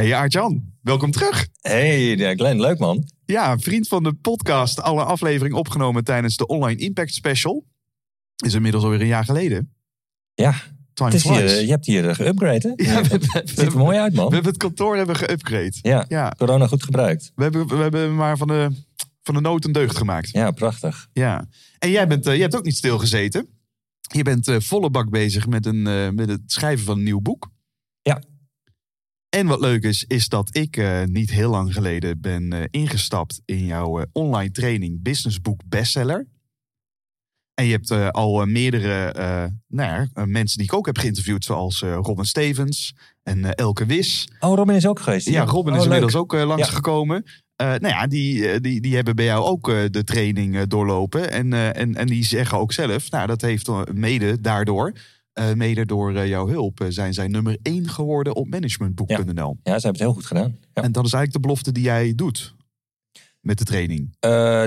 Hey Aart-Jan, welkom terug. Hey Glenn, leuk man. Ja, vriend van de podcast. Alle aflevering opgenomen tijdens de Online Impact Special. Is inmiddels alweer een jaar geleden. Ja, Time het is hier, je hebt hier geüpgrade hè? Ja, we, Het ziet er mooi uit we man. hebben het kantoor hebben geüpgrade. Ja, Ja, corona goed gebruikt. we hebben, we hebben maar van de, van de nood een deugd gemaakt. Ja, prachtig. Ja. En jij, bent, eh, jij hebt ook niet stilgezeten. Je bent eh, volle bak bezig met, een, eh, met het schrijven van een nieuw boek. Ja. En wat leuk is, is dat ik eh, niet heel lang geleden ben eh, ingestapt in jouw eh, online training Business Book Bestseller. En je hebt al meerdere nou ja, mensen die ik ook heb geïnterviewd, zoals Robin Stevens en Elke Wis. Oh, Robin is ook geweest. Ja, Robin is Oh, leuk. inmiddels ook langsgekomen. Eh, nou ja, die, die, die hebben bij jou ook de training doorlopen. En, en, en die zeggen ook zelf, nou dat heeft mede daardoor, eh, mede door eh, jouw hulp, eh, zijn zij nummer één geworden op managementboek.nl. Ja, ze hebben het heel goed gedaan. Ja. En dat is eigenlijk de belofte die jij doet met de training.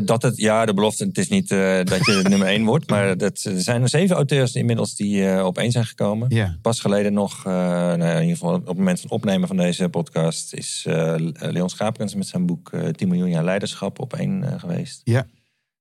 Dat het, ja, de belofte, het is niet dat je nummer één wordt. Maar dat, er zijn er zeven auteurs inmiddels die op één zijn gekomen. Ja, Pas geleden nog, nou in ieder geval op het moment van het opnemen van deze podcast... is Leon Schaapkens met zijn boek eh 10 miljoen jaar leiderschap op één geweest. Ja.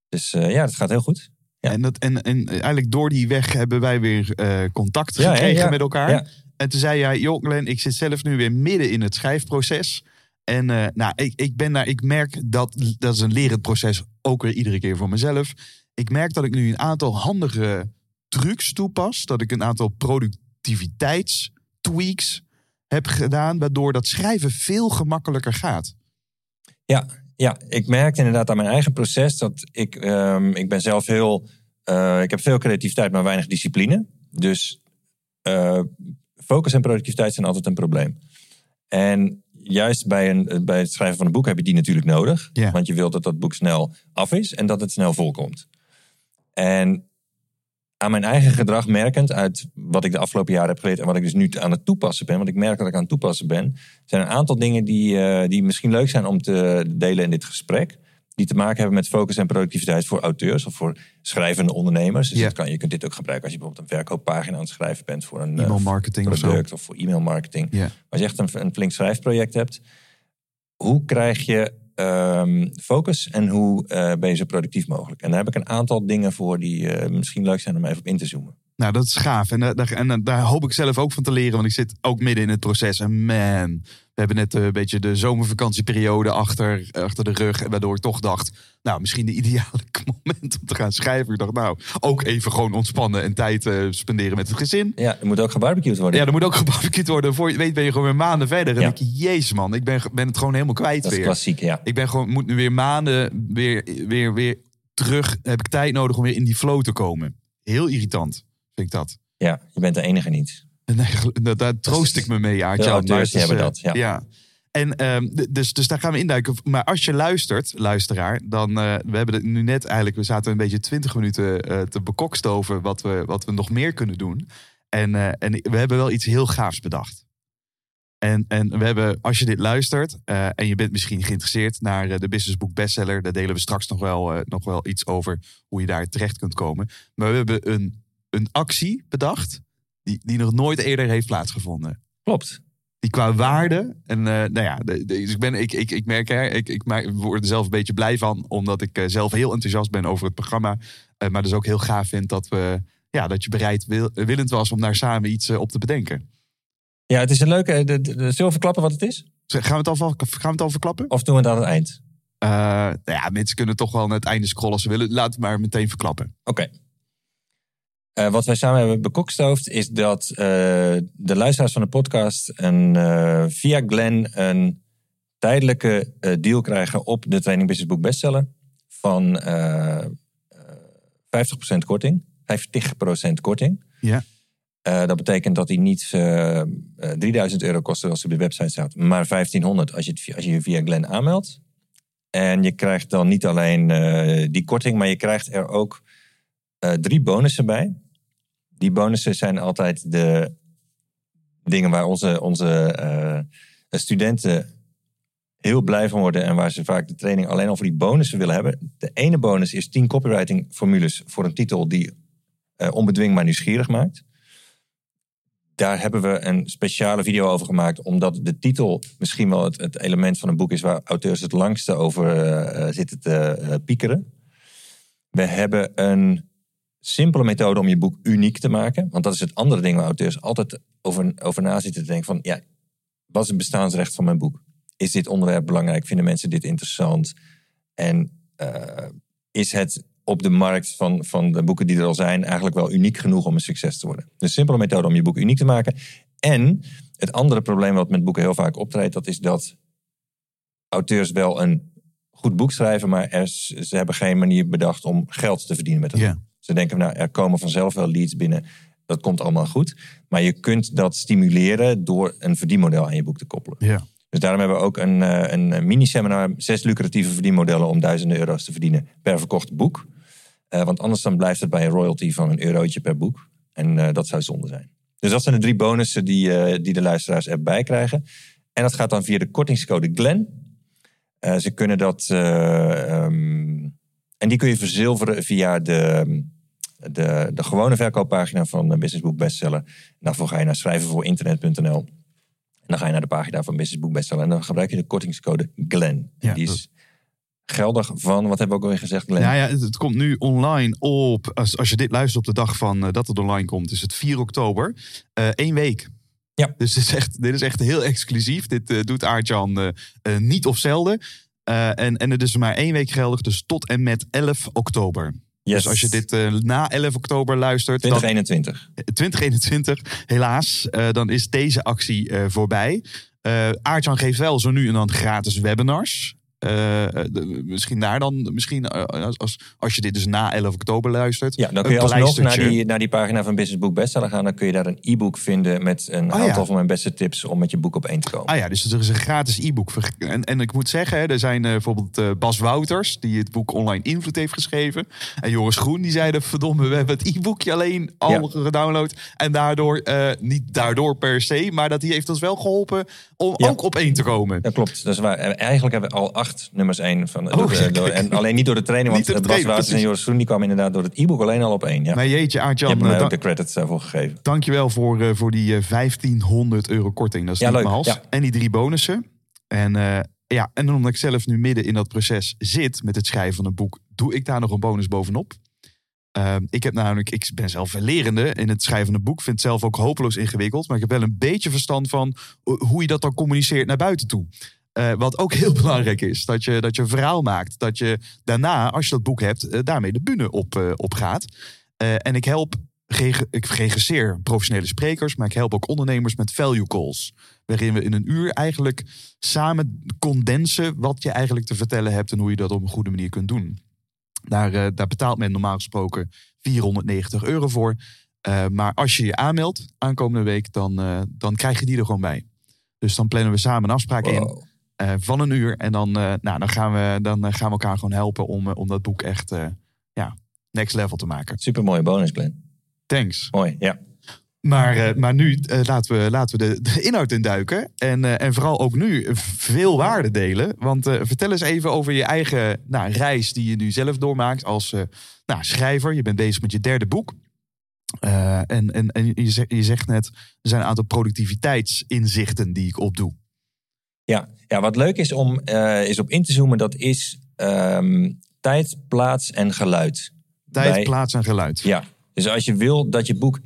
Dus ja, dat gaat heel goed. Ja. En, dat, en, en eigenlijk door die weg hebben wij weer eh, contact gekregen ja, met elkaar. En toen zei jij, joh Glenn, ik zit zelf nu weer midden in het schrijfproces. En eh, nou, ik, ik ben daar, ik merk dat dat is een lerend proces, ook weer iedere keer voor mezelf. Ik merk dat ik nu een aantal handige trucs toepas. Dat ik een aantal productiviteitstweaks heb gedaan, waardoor dat schrijven veel gemakkelijker gaat. Ja, ja, ik merkte inderdaad aan mijn eigen proces dat ik, ehm, ik ben zelf heel, eh, ik heb veel creativiteit, maar weinig discipline. Dus eh, focus en productiviteit zijn altijd een probleem. En juist bij, een, bij het schrijven van een boek heb je die natuurlijk nodig. Ja. Want je wilt dat dat boek snel af is en dat het snel volkomt. En aan mijn eigen gedrag merkend uit wat ik de afgelopen jaren heb geleerd en wat ik dus nu aan het toepassen ben, want ik merk dat ik aan het toepassen ben, zijn een aantal dingen die, eh, die misschien leuk zijn om te delen in dit gesprek. Die te maken hebben met focus en productiviteit voor auteurs of voor schrijvende ondernemers. Dus Ja. dat kan, je kunt dit ook gebruiken als je bijvoorbeeld een verkooppagina aan het schrijven bent voor een eh, E-mail marketing of zo. product of voor e-mail marketing. Ja. Als je echt een, een flink schrijfproject hebt, hoe krijg je ehm, focus en hoe eh, ben je zo productief mogelijk? En daar heb ik een aantal dingen voor die eh, misschien leuk zijn om even op in te zoomen. Nou, dat is gaaf. En, eh, daar, en eh, daar hoop ik zelf ook van te leren, want ik zit ook midden in het proces. En man, we hebben net eh, een beetje de zomervakantieperiode achter, achter de rug. Waardoor ik toch dacht, nou, misschien de ideale moment om te gaan schrijven. Ik dacht, nou, ook even gewoon ontspannen en tijd spenderen met het gezin. Ja, er moet ook gebarbecued worden. Ja, er moet ook gebarbecued worden. Voor je weet ben je gewoon weer maanden verder. En Ja. denk je, jezus man, ik ben, ben het gewoon helemaal kwijt dat is weer. klassiek, ja. Ik ben gewoon, moet nu weer maanden weer, weer, weer terug. Heb ik tijd nodig om weer in die flow te komen. Heel irritant, vind ik dat. Ja, je bent de enige niet. Nee, gel- daar, daar troost ik me mee, Aartje. Maar is, hebben eh, dat, ja. En ehm, dus, dus daar gaan we induiken. Maar als je luistert, luisteraar, dan uh, we hebben het nu net eigenlijk, we zaten een beetje twintig minuten uh, te bekokstoven wat we, wat we nog meer kunnen doen. En, uh, en we hebben wel iets heel gaafs bedacht. En, en we hebben, als je dit luistert en je bent misschien geïnteresseerd naar de Business Book Bestseller, daar delen we straks nog wel, nog wel iets over hoe je daar terecht kunt komen. Maar we hebben een, een actie bedacht die, die nog nooit eerder heeft plaatsgevonden. Klopt. Die qua waarde. En uh, nou ja, de, de, dus ik, ben, ik, ik, ik merk er, ik, ik maak, word er zelf een beetje blij van, omdat ik uh, zelf heel enthousiast ben over het programma. Uh, maar dus ook heel gaaf vind dat, we, ja, dat je bereid wil, willend was om daar samen iets op te bedenken. Ja, het is een leuke. De, de, zullen we verklappen wat het is? Gaan we het al, gaan we het al verklappen? Of doen we het aan het eind? Uh, nou ja, mensen kunnen toch wel naar het einde scrollen als ze willen. Laat het maar meteen verklappen. Oké. Okay. Uh, wat wij samen hebben bekokstoofd is dat uh, de luisteraars van de podcast een, uh, via Glen een tijdelijke deal krijgen op de Training Business Book Bestseller van 50% korting, 50% korting. Ja. Dat betekent dat hij niet uh, 3000 euro kost als hij op de website staat, maar 1500 als je, het, als je je via Glen aanmeldt. En je krijgt dan niet alleen die korting, maar je krijgt er ook uh, drie bonussen bij. Die bonussen zijn altijd de dingen waar onze, onze uh, studenten heel blij van worden en waar ze vaak de training alleen al voor die bonussen willen hebben. De ene bonus is 10 copywriting formules voor een titel die onbedwingbaar nieuwsgierig maakt daar hebben we een speciale video over gemaakt. Omdat de titel misschien wel het, element van een boek is waar auteurs het langste over uh, zitten te uh, piekeren. We hebben een simpele methode om je boek uniek te maken. Want dat is het andere ding waar auteurs altijd over, over na zitten te denken van... ja, wat is het bestaansrecht van mijn boek? Is dit onderwerp belangrijk? Vinden mensen dit interessant? En is het op de markt van, van de boeken die er al zijn eigenlijk wel uniek genoeg om een succes te worden. Dus simpele methode om je boek uniek te maken. En het andere probleem wat met boeken heel vaak optreedt, dat is dat auteurs wel een goed boek schrijven, maar er, ze hebben geen manier bedacht om geld te verdienen met het boek. Ze denken, nou, er komen vanzelf wel leads binnen. Dat komt allemaal goed. Maar je kunt dat stimuleren door een verdienmodel aan je boek te koppelen. Ja. Dus daarom hebben we ook een, eh, een mini-seminar, zes lucratieve verdienmodellen om duizenden euro's te verdienen per verkocht boek. Uh, want anders dan blijft het bij een royalty van een eurotje per boek. En uh, dat zou zonde zijn. Dus dat zijn de drie bonussen die, uh, die de luisteraars erbij krijgen. En dat gaat dan via de kortingscode GLEN. ze kunnen dat... Um, en die kun je verzilveren via de, de, de gewone verkooppagina van Business Book Bestseller. Daarvoor ga je naar schrijvenvoorinternet.nl. En dan ga je naar de pagina van Business Book Bestseller. En dan gebruik je de kortingscode GLEN. Ja, die is geldig van, wat hebben we ook alweer gezegd, Glenn? Ja, ja het, komt nu online op, als, als je dit luistert op de dag van uh, dat het online komt, is het 4 oktober. Eén uh, week. Ja. Dus dit is echt, dit is echt heel exclusief. Dit uh, doet Aartjan niet of zelden. en, en het is maar één week geldig, dus tot en met 11 oktober. Yes. Dus als je dit na 11 oktober luistert. 2021. Dan, 2021, helaas. dan is deze actie voorbij. Uh, Aartjan geeft wel zo nu en dan gratis webinars. Uh, misschien daar dan, misschien uh, als, als je dit dus na 11 oktober luistert. Ja, dan kun je alsnog naar die, naar die pagina van Business Book Bestseller gaan. Dan kun je daar een e-book vinden met een oh, aantal ja. van mijn beste tips om met je boek op één te komen. Ah ja, dus er is een gratis e-book. En, en ik moet zeggen, er zijn bijvoorbeeld Bas Wouters, die het boek Online Invloed heeft geschreven. En Joris Groen, die zeiden, verdomme, we hebben het e-bookje alleen al ja. gedownload. En daardoor, niet daardoor per se, maar dat die heeft ons wel geholpen om ja. ook op één te komen. Dat klopt, dat is waar. Eigenlijk hebben we al acht nummers één. Van, oh, door, door, en alleen niet door de training, want de Bas Wouters en Joris Groen die kwamen inderdaad door het e-book alleen al op één. Ja. Maar jeetje, Aartjan. Je hebt me ook de credits daarvoor gegeven. Dankjewel voor, uh, voor die uh, 1500 euro korting. Dat is ja, leuk. En die drie bonussen. En, uh, ja, en omdat ik zelf nu midden in dat proces zit met het schrijven van een boek, doe ik daar nog een bonus bovenop. Uh, ik heb namelijk, ik ben zelf een lerende in het schrijven van een boek. Vind het zelf ook hopeloos ingewikkeld. Maar ik heb wel een beetje verstand van hoe je dat dan communiceert naar buiten toe. Uh, wat ook heel belangrijk is. Dat je, dat je een verhaal maakt. Dat je daarna, als je dat boek hebt, uh, daarmee de bühne op, uh, op gaat. en ik help, ik regisseer professionele sprekers. Maar ik help ook ondernemers met value calls. Waarin we in een uur eigenlijk samen condensen wat je eigenlijk te vertellen hebt. En hoe je dat op een goede manier kunt doen. Daar, daar betaalt men normaal gesproken 490 euro voor. maar als je je aanmeldt aankomende week, dan, dan krijg je die er gewoon bij. Dus dan plannen we samen een afspraak wow. in. Uh, van een uur. En dan, uh, nou, dan, gaan, we, dan gaan we elkaar gewoon helpen om, om dat boek echt ja, next level te maken. Super mooie bonus, Glenn. Thanks. Mooi, ja. Maar, maar nu laten we, laten we de, de inhoud induiken. En, en vooral ook nu veel waarde delen. Want vertel eens even over je eigen nou, reis die je nu zelf doormaakt als nou, schrijver. Je bent bezig met je derde boek. en en, en je, zegt, je zegt net, er zijn een aantal productiviteitsinzichten die ik opdoe. Ja, ja, wat leuk is om uh, is op in te zoomen, dat is um, tijd, plaats en geluid. Tijd, Bij, plaats en geluid. Ja, dus als je wil dat je boek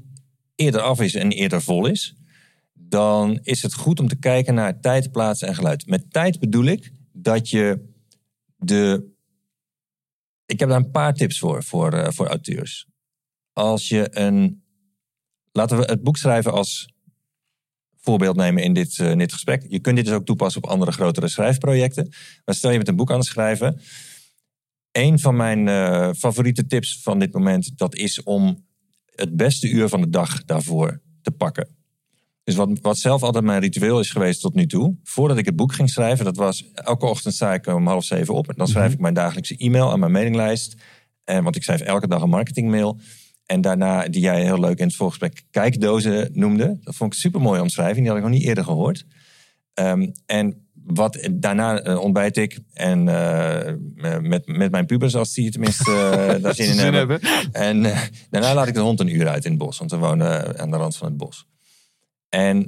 eerder af is en eerder vol is, dan is het goed om te kijken naar tijd, plaats en geluid. Met tijd bedoel ik dat je de. Ik heb daar een paar tips voor, voor, uh, voor auteurs. Als je een. Laten we het boek schrijven als voorbeeld nemen in dit, in dit gesprek. Je kunt dit dus ook toepassen op andere grotere schrijfprojecten. Maar stel je met een boek aan het schrijven. Een van mijn uh, favoriete tips van dit moment, dat is om het beste uur van de dag daarvoor te pakken. Dus wat, wat zelf altijd mijn ritueel is geweest tot nu toe. Voordat ik het boek ging schrijven, dat was elke ochtend sta ik om half zeven op. En dan schrijf ik mijn dagelijkse e-mail aan mijn mailinglijst. En, want ik schrijf elke dag een marketingmail. En daarna, die jij heel leuk in het voorgesprek kijkdozen noemde. Dat vond ik een super mooie omschrijving. Die had ik nog niet eerder gehoord. Um, en wat, daarna uh, ontbijt ik en uh, met, met mijn pubers, als die tenminste uh, daar zin in hebben. hebben. En daarna laat ik de hond een uur uit in het bos, want we wonen aan de rand van het bos. En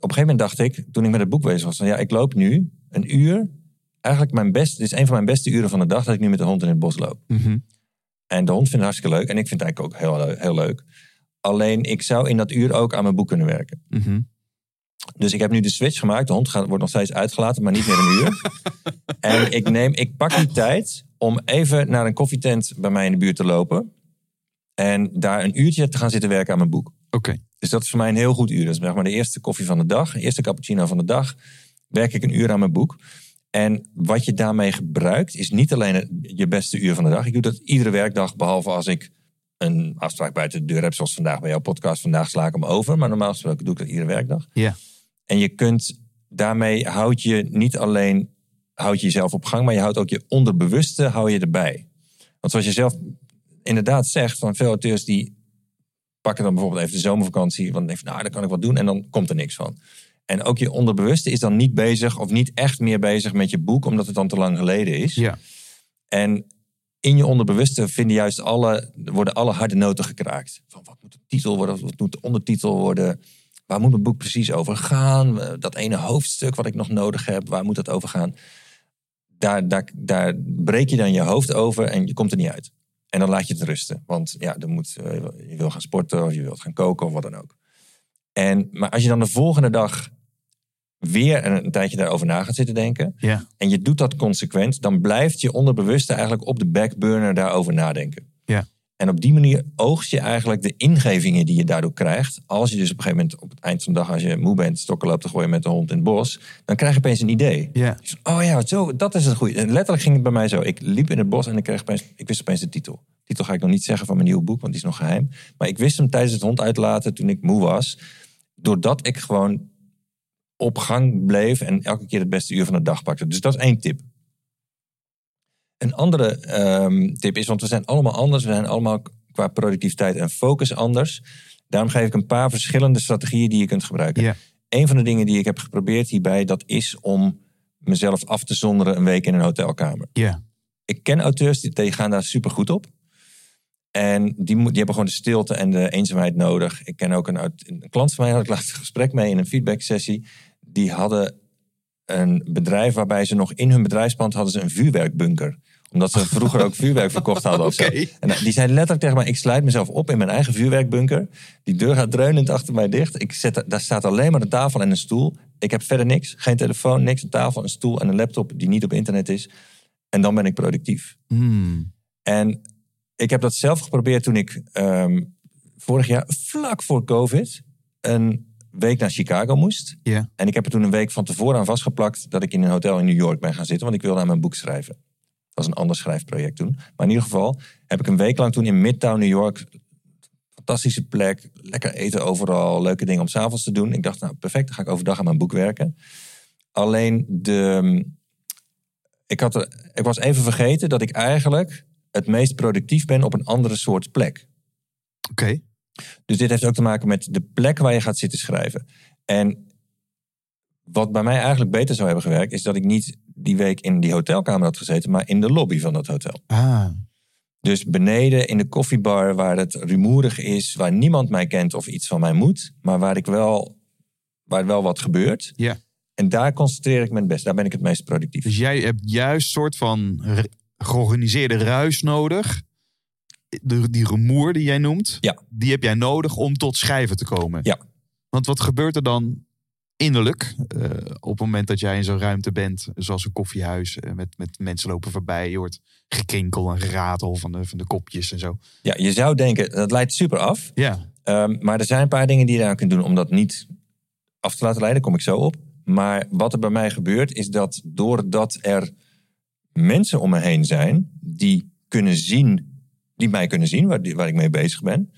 op een gegeven moment dacht ik, toen ik met het boek bezig was, van ja, ik loop nu een uur. Eigenlijk mijn best, dit is een van mijn beste uren van de dag dat ik nu met de hond in het bos loop. Mhm. En de hond vindt het hartstikke leuk. En ik vind het eigenlijk ook heel, heel leuk. Alleen ik zou in dat uur ook aan mijn boek kunnen werken. Mhm. Dus ik heb nu de switch gemaakt. De hond gaat, wordt nog steeds uitgelaten, maar niet meer een uur. en ik, neem, ik pak die tijd om even naar een koffietent bij mij in de buurt te lopen. En daar een uurtje te gaan zitten werken aan mijn boek. Oké. Dus dat is voor mij een heel goed uur. Dat is zeg maar de eerste koffie van de dag, de eerste cappuccino van de dag. Werk ik een uur aan mijn boek. En wat je daarmee gebruikt, is niet alleen je beste uur van de dag. Ik doe dat iedere werkdag, behalve als ik een afspraak buiten de deur heb, zoals vandaag bij jouw podcast. Vandaag sla ik hem over, maar normaal gesproken doe ik dat iedere werkdag. Ja. En je kunt daarmee houd je niet alleen houd je jezelf op gang, maar je houdt ook je onderbewuste hou je erbij. Want zoals je zelf inderdaad zegt, van veel auteurs die pakken dan bijvoorbeeld even de zomervakantie, want dan denk je, nou, dan kan ik wat doen en dan komt er niks van. En ook je onderbewuste is dan niet bezig of niet echt meer bezig met je boek, omdat het dan te lang geleden is. Ja. En in je onderbewuste vinden juist alle, worden alle harde noten gekraakt. Van wat moet de titel worden, wat moet de ondertitel worden? Waar moet mijn boek precies over gaan? Eh, Dat ene hoofdstuk wat ik nog nodig heb, waar moet dat over gaan? Daar, daar, daar breek je dan je hoofd over en je komt er niet uit. En dan laat je het rusten. Want ja, dan moet, eh, je wil gaan sporten of je wilt gaan koken of wat dan ook. En, maar als je dan de volgende dag weer een, een tijdje daarover na gaat zitten denken Ja. en je doet dat consequent, dan blijft je onderbewuste eigenlijk op de backburner daarover nadenken. Ja. En op die manier oogst je eigenlijk de ingevingen die je daardoor krijgt. Als je dus op een gegeven moment op het eind van de dag, als je moe bent, stokken loopt te gooien met de hond in het bos, dan krijg je opeens een idee. Ja. Dus, oh ja, zo, dat is een goede. En letterlijk ging het bij mij zo. Ik liep in het bos en ik, kreeg opeens, ik wist opeens de titel. De titel ga ik nog niet zeggen van mijn nieuwe boek, want die is nog geheim. Maar ik wist hem tijdens het hond uitlaten toen ik moe was. Doordat ik gewoon op gang bleef en elke keer het beste uur van de dag pakte. Dus dat is één tip. Een andere ehm, tip is, want we zijn allemaal anders. We zijn allemaal qua productiviteit en focus anders. Daarom geef ik een paar verschillende strategieën die je kunt gebruiken. Ja. Een van de dingen die ik heb geprobeerd hierbij, dat is om mezelf af te zonderen een week in een hotelkamer. Ja. Ik ken auteurs die, die gaan daar super goed op. En die, moet- die hebben gewoon de stilte en de eenzaamheid nodig. Ik ken ook een klant van mij, had ik laatst een gesprek mee in een feedback sessie. Die hadden een bedrijf waarbij ze nog in hun bedrijfspand hadden ze een vuurwerkbunker. Omdat ze vroeger ook vuurwerk verkocht hadden of zo. En die zei letterlijk tegen mij, ik sluit mezelf op in mijn eigen vuurwerkbunker. Die deur gaat dreunend achter mij dicht. Ik zet, daar staat alleen maar een tafel en een stoel. Ik heb verder niks. Geen telefoon, niks. Een tafel, een stoel en een laptop die niet op internet is. En dan ben ik productief. Hmm. En ik heb dat zelf geprobeerd toen ik ehm, vorig jaar, vlak voor COVID, een week naar Chicago moest. En ik heb er toen een week van tevoren aan vastgeplakt dat ik in een hotel in New York ben gaan zitten, want ik wilde aan mijn boek schrijven. Dat was een ander schrijfproject toen. Maar in ieder geval heb ik een week lang toen in Midtown New York, fantastische plek, lekker eten overal, leuke dingen om s'avonds te doen. Ik dacht, nou perfect, dan ga ik overdag aan mijn boek werken. Alleen de, ik, had er, ik was even vergeten dat ik eigenlijk het meest productief ben op een andere soort plek. Oké. Dus dit heeft ook te maken met de plek waar je gaat zitten schrijven. En wat bij mij eigenlijk beter zou hebben gewerkt, is dat ik niet die week in die hotelkamer had gezeten, maar in de lobby van dat hotel. Ah. Dus beneden in de koffiebar, waar het rumoerig is, waar niemand mij kent of iets van mij moet, maar waar ik wel, waar wel wat gebeurt. Ja. En daar concentreer ik me het best. Daar ben ik het meest productief. Dus jij hebt juist soort van georganiseerde ruis nodig. De, die rumoer die jij noemt, Ja. die heb jij nodig om tot schrijven te komen. Ja. Want wat gebeurt er dan innerlijk eh, op het moment dat jij in zo'n ruimte bent, zoals een koffiehuis, eh, met, met mensen lopen voorbij, je hoort gekrinkel en geratel van de, van de kopjes en zo. Ja, je zou denken, dat leidt super af. Ja, Ehm, maar er zijn een paar dingen die je daar kunt doen om dat niet af te laten leiden. Kom ik zo op. Maar wat er bij mij gebeurt is dat doordat er mensen om me heen zijn die kunnen zien, die mij kunnen zien, waar, waar ik mee bezig ben.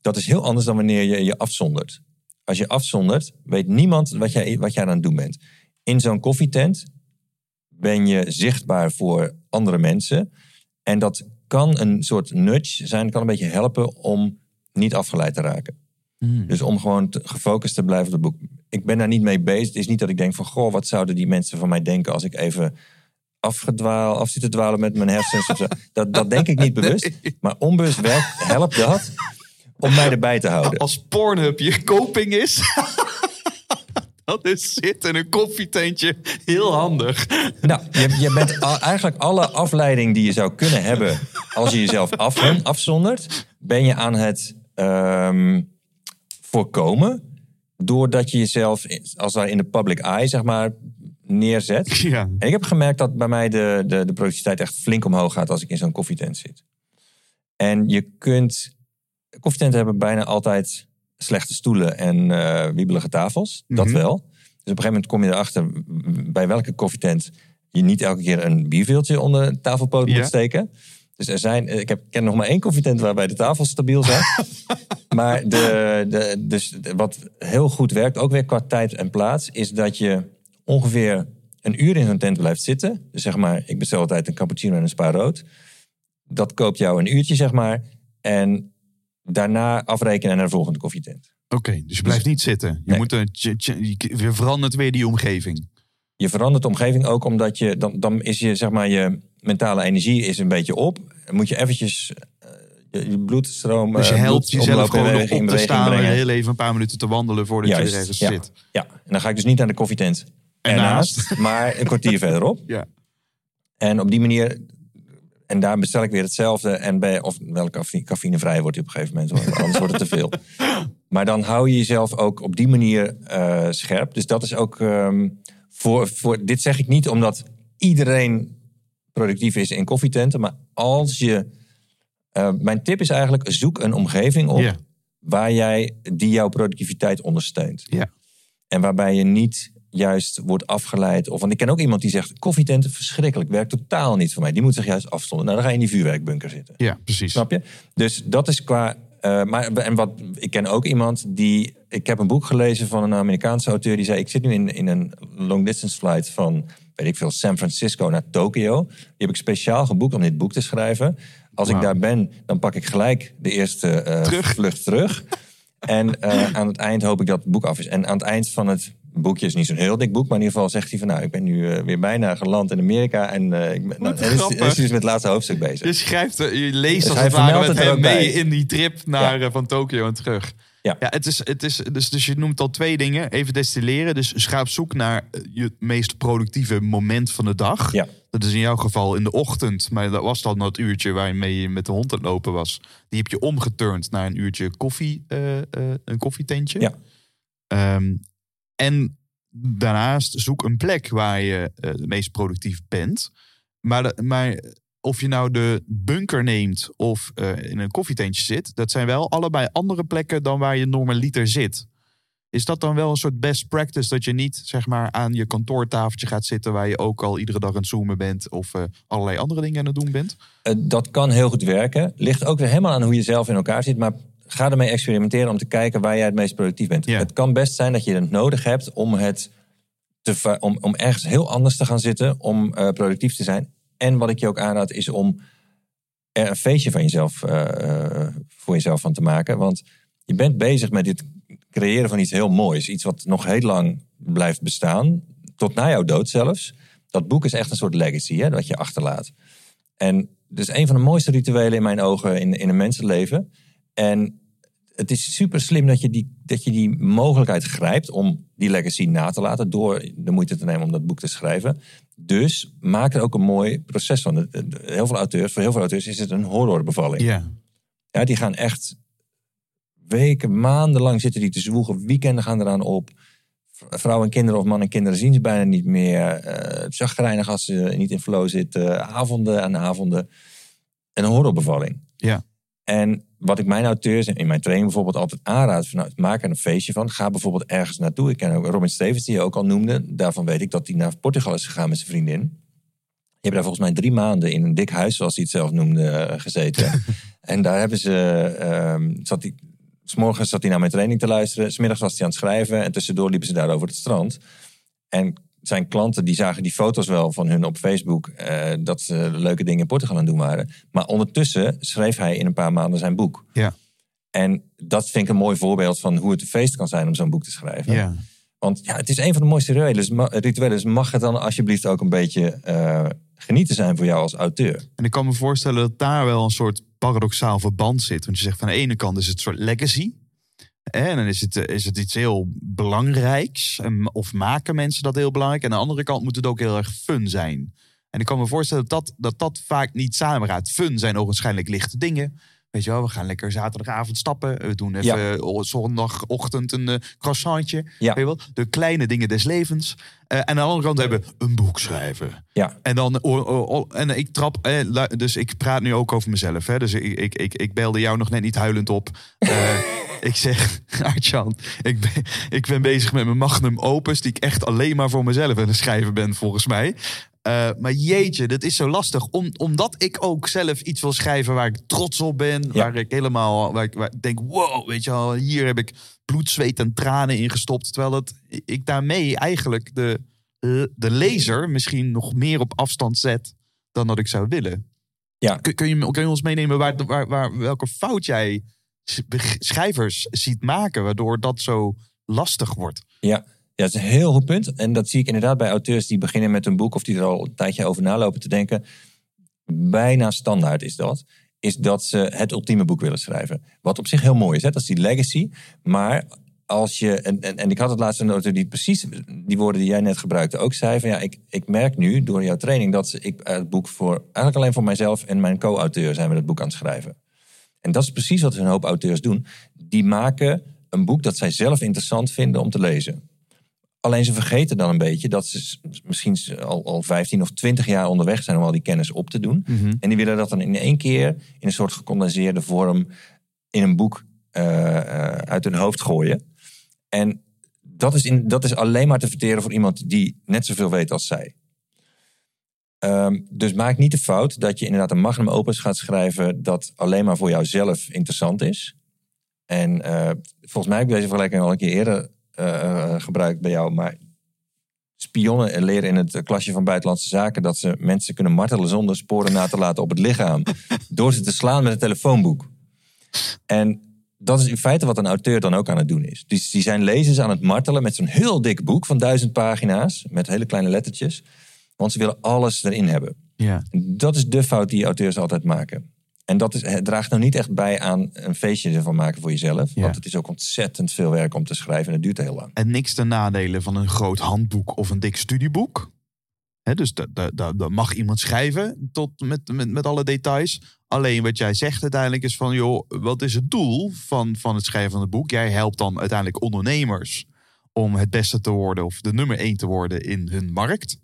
Dat is heel anders dan wanneer je je afzondert. Als je afzondert, weet niemand wat jij, wat jij aan het doen bent. In zo'n koffietent ben je zichtbaar voor andere mensen. En dat kan een soort nudge zijn, kan een beetje helpen om niet afgeleid te raken. Hmm. Dus om gewoon te- gefocust te blijven op het boek. Ik ben daar niet mee bezig. Het is niet dat ik denk van... goh, wat zouden die mensen van mij denken... als ik even afgedwaal, af zit te dwalen met mijn hersens. Of zo. Dat, dat denk ik niet bewust. Maar onbewust werkt, helpt dat om mij erbij te houden. Als Pornhub je koping is. Dat is zitten in een koffietentje heel handig. Nou, je, je bent al- eigenlijk alle afleiding die je zou kunnen hebben als je jezelf af, afzondert, ben je aan het ehm, voorkomen. Doordat je jezelf als daar in de public eye, zeg maar, neerzet. Ja. En ik heb gemerkt dat bij mij de, de, de productiviteit echt flink omhoog gaat als ik in zo'n koffietent zit. En je kunt. Koffietenten hebben bijna altijd slechte stoelen en eh wiebelige tafels. Dat Mhm. wel. Dus op een gegeven moment kom je erachter bij welke koffietent je niet elke keer een bierveeltje onder de tafelpoot Ja. moet steken. Dus er zijn, ik heb, ken nog maar één koffietent waarbij de tafel stabiel zat. maar de, de, dus wat heel goed werkt, ook weer qua tijd en plaats, is dat je ongeveer een uur in zo'n tent blijft zitten. Dus zeg maar, ik bestel altijd een cappuccino en een spa rood. Dat koopt jou een uurtje, zeg maar. En daarna afrekenen naar de volgende koffietent. Oké, dus je blijft niet zitten. Je, Nee. moet een, je je verandert weer die omgeving. Je verandert de omgeving ook omdat je, dan, dan is je, zeg maar, je mentale energie is een beetje op. Dan moet je eventjes eh, je, bloedstroom, Dus je helpt jezelf gewoon op te staan en heel even een paar minuten te wandelen voordat je Juist, er ergens ja. zit. Ja, en dan ga ik dus niet naar de koffietent ernaast, maar een kwartier verderop. Ja. En op die manier, en daar bestel ik weer hetzelfde. En bij, of wel cafeïnevrij wordt die op een gegeven moment, hoor, anders wordt het te veel. Maar dan hou je jezelf ook op die manier eh, scherp. Dus dat is ook ehm, voor, voor. Dit zeg ik niet omdat iedereen productief is in koffietenten, maar als je. eh, mijn tip is eigenlijk: zoek een omgeving op waar jij die jouw productiviteit ondersteunt. Ja. En waarbij je niet juist wordt afgeleid. Of, want ik ken ook iemand die zegt: koffietenten verschrikkelijk, werkt totaal niet voor mij. Die moet zich juist afstonden. Nou, dan ga je in die vuurwerkbunker zitten. Ja, precies. Snap je? Dus dat is qua. eh, maar, en wat, ik ken ook iemand die. Ik heb een boek gelezen van een Amerikaanse auteur die zei: Ik zit nu in, in een long distance flight van, weet ik veel, San Francisco naar Tokio. Die heb ik speciaal geboekt om dit boek te schrijven. Als ik daar ben, dan pak ik gelijk de eerste eh, Terug. vlucht terug. En eh, aan het eind hoop ik dat het boek af is. En aan het eind van het boekje is niet zo'n heel dik boek, maar in ieder geval zegt hij van nou, ik ben nu eh, weer bijna geland in Amerika en eh, ik ben, nou, en is, dus met het laatste hoofdstuk bezig. Je schrijft, eh, je leest Dus als het ware met hem bij. mee in die trip naar, van Tokio en terug. Ja. Ja, het is, het is, dus, dus je noemt al twee dingen. Even destilleren. Dus ga op zoek naar je meest productieve moment van de dag. Ja. Dat is in jouw geval in de ochtend. Maar dat was dan dat uurtje waarmee je met de hond aan het lopen was. Die heb je omgeturnd naar een uurtje koffie, een koffietentje. Ja. Ehm, en daarnaast zoek een plek waar je eh, het meest productief bent. Maar, maar of je nou de bunker neemt of eh, in een koffietentje zit, dat zijn wel allebei andere plekken dan waar je normaliter zit. Is dat dan wel een soort best practice dat je niet zeg maar aan je kantoortafeltje gaat zitten waar je ook al iedere dag aan het zoomen bent of eh, allerlei andere dingen aan het doen bent? Dat kan heel goed werken. Ligt ook weer helemaal aan hoe je zelf in elkaar zit. Maar ga ermee experimenteren om te kijken waar jij het meest productief bent. Ja. Het kan best zijn dat je het nodig hebt om, het te, om, om ergens heel anders te gaan zitten. Om eh, productief te zijn. En wat ik je ook aanraad is om er een feestje van jezelf, eh, eh, voor jezelf van te maken. Want je bent bezig met dit creëren van iets heel moois. Iets wat nog heel lang blijft bestaan. Tot na jouw dood zelfs. Dat boek is echt een soort legacy hè, dat je achterlaat. En dus een van de mooiste rituelen in mijn ogen in, in een mensenleven. En het is super slim dat je, die, dat je die mogelijkheid grijpt om die legacy na te laten. Door de moeite te nemen om dat boek te schrijven. Dus maak er ook een mooi proces van. Heel veel auteurs, voor heel veel auteurs is het een horrorbevalling. Ja. Ja, die gaan echt weken, maanden lang zitten die te zwoegen. Weekenden gaan eraan op. Vrouwen en kinderen of mannen en kinderen zien ze bijna niet meer. Het chagrijnig als ze niet in flow zitten. Avonden aan avonden. Een horrorbevalling. Ja. En wat ik mijn auteurs in mijn training bijvoorbeeld altijd aanraad. Van, nou, maak er een feestje van. Ga bijvoorbeeld ergens naartoe. Ik ken ook Robin Stevens die je ook al noemde. Daarvan weet ik dat hij naar Portugal is gegaan met zijn vriendin. Die hebben daar volgens mij drie maanden in een dik huis, zoals hij het zelf noemde, eh, gezeten. en daar hebben ze. ehm zat hij, s'morgens zat hij naar mijn training te luisteren. Smiddags was hij aan het schrijven. En tussendoor liepen ze daar over het strand. En zijn klanten die zagen die foto's wel van hun op Facebook. eh, dat ze leuke dingen in Portugal aan het doen waren. Maar ondertussen schreef hij in een paar maanden zijn boek. Ja. En dat vind ik een mooi voorbeeld van hoe het een feest kan zijn om zo'n boek te schrijven. Ja. Want ja, het is een van de mooiste. Dus rituelen. Dus mag het dan alsjeblieft ook een beetje eh, genieten zijn voor jou als auteur? En ik kan me voorstellen dat daar wel een soort paradoxaal verband zit. Want je zegt van de ene kant is het een soort legacy. En dan is het, is het iets heel belangrijks. Of maken mensen dat heel belangrijk. En aan de andere kant moet het ook heel erg fun zijn. En ik kan me voorstellen dat dat, dat, dat vaak niet samengaat. Fun zijn ook waarschijnlijk lichte dingen. Weet je wel, we gaan lekker zaterdagavond stappen. We doen even ja. zondagochtend een uh, croissantje. Ja. Weet je wel? De kleine dingen des levens. Uh, en aan de andere kant hebben we een boek schrijven. Ja. En dan oh, oh, oh, en ik trap, eh, dus ik praat nu ook over mezelf. Hè? Dus ik, ik, ik, ik belde jou nog net niet huilend op. Uh, ik zeg, Artjan, ik ben, ik ben bezig met mijn magnum opus, die ik echt alleen maar voor mezelf aan het schrijven ben, volgens mij. Uh, maar jeetje, dat is zo lastig. Om, omdat ik ook zelf iets wil schrijven waar ik trots op ben. Waar ik helemaal waar ik, waar ik denk, wow, weet je wel, hier heb ik bloed, zweet en tranen in gestopt. Terwijl het, ik daarmee eigenlijk de, de lezer misschien nog meer op afstand zet dan dat ik zou willen. Ja. Kun, kun, je, kun je ons meenemen waar, waar, waar, welke fout jij schrijvers ziet maken, waardoor dat zo lastig wordt? Ja, ja, dat is een heel goed punt. En dat zie ik inderdaad bij auteurs die beginnen met een boek of die er al een tijdje over nalopen te denken. Bijna standaard is dat. Is dat ze het ultieme boek willen schrijven. Wat op zich heel mooi is, hè? dat is die legacy. Maar als je, en, en, en ik had het laatst een auteur die precies die woorden die jij net gebruikte ook zei: van ja, ik, ik merk nu door jouw training dat ik het boek voor eigenlijk alleen voor mijzelf en mijn co-auteur zijn we het boek aan het schrijven. En dat is precies wat een hoop auteurs doen. Die maken een boek dat zij zelf interessant vinden om te lezen. Alleen ze vergeten dan een beetje dat ze misschien al, al 15 of 20 jaar onderweg zijn om al die kennis op te doen. Mhm. En die willen dat dan in één keer in een soort gecondenseerde vorm in een boek uh, uit hun hoofd gooien. En dat is, in, dat is alleen maar te verteren voor iemand die net zoveel weet als zij. Um, dus maak niet de fout dat je inderdaad een magnum opus gaat schrijven dat alleen maar voor jouzelf interessant is. En uh, volgens mij heb ik deze vergelijking al een keer eerder uh, gebruikt bij jou. Maar spionnen leren in het klasje van buitenlandse zaken dat ze mensen kunnen martelen zonder sporen na te laten op het lichaam. door ze te slaan met een telefoonboek. En dat is in feite wat een auteur dan ook aan het doen is. Dus die zijn lezers aan het martelen met zo'n heel dik boek van duizend pagina's. Met hele kleine lettertjes. Want ze willen alles erin hebben. Ja. Dat is de fout die auteurs altijd maken. En dat is, het draagt nou niet echt bij aan een feestje ervan maken voor jezelf. Ja. Want het is ook ontzettend veel werk om te schrijven en het duurt heel lang. En niks ten nadelen van een groot handboek of een dik studieboek. He, dus dat mag iemand schrijven tot met, met, met alle details. Alleen wat jij zegt uiteindelijk is van, joh, wat is het doel van, van het schrijven van het boek? Jij helpt dan uiteindelijk ondernemers om het beste te worden of de nummer één te worden in hun markt.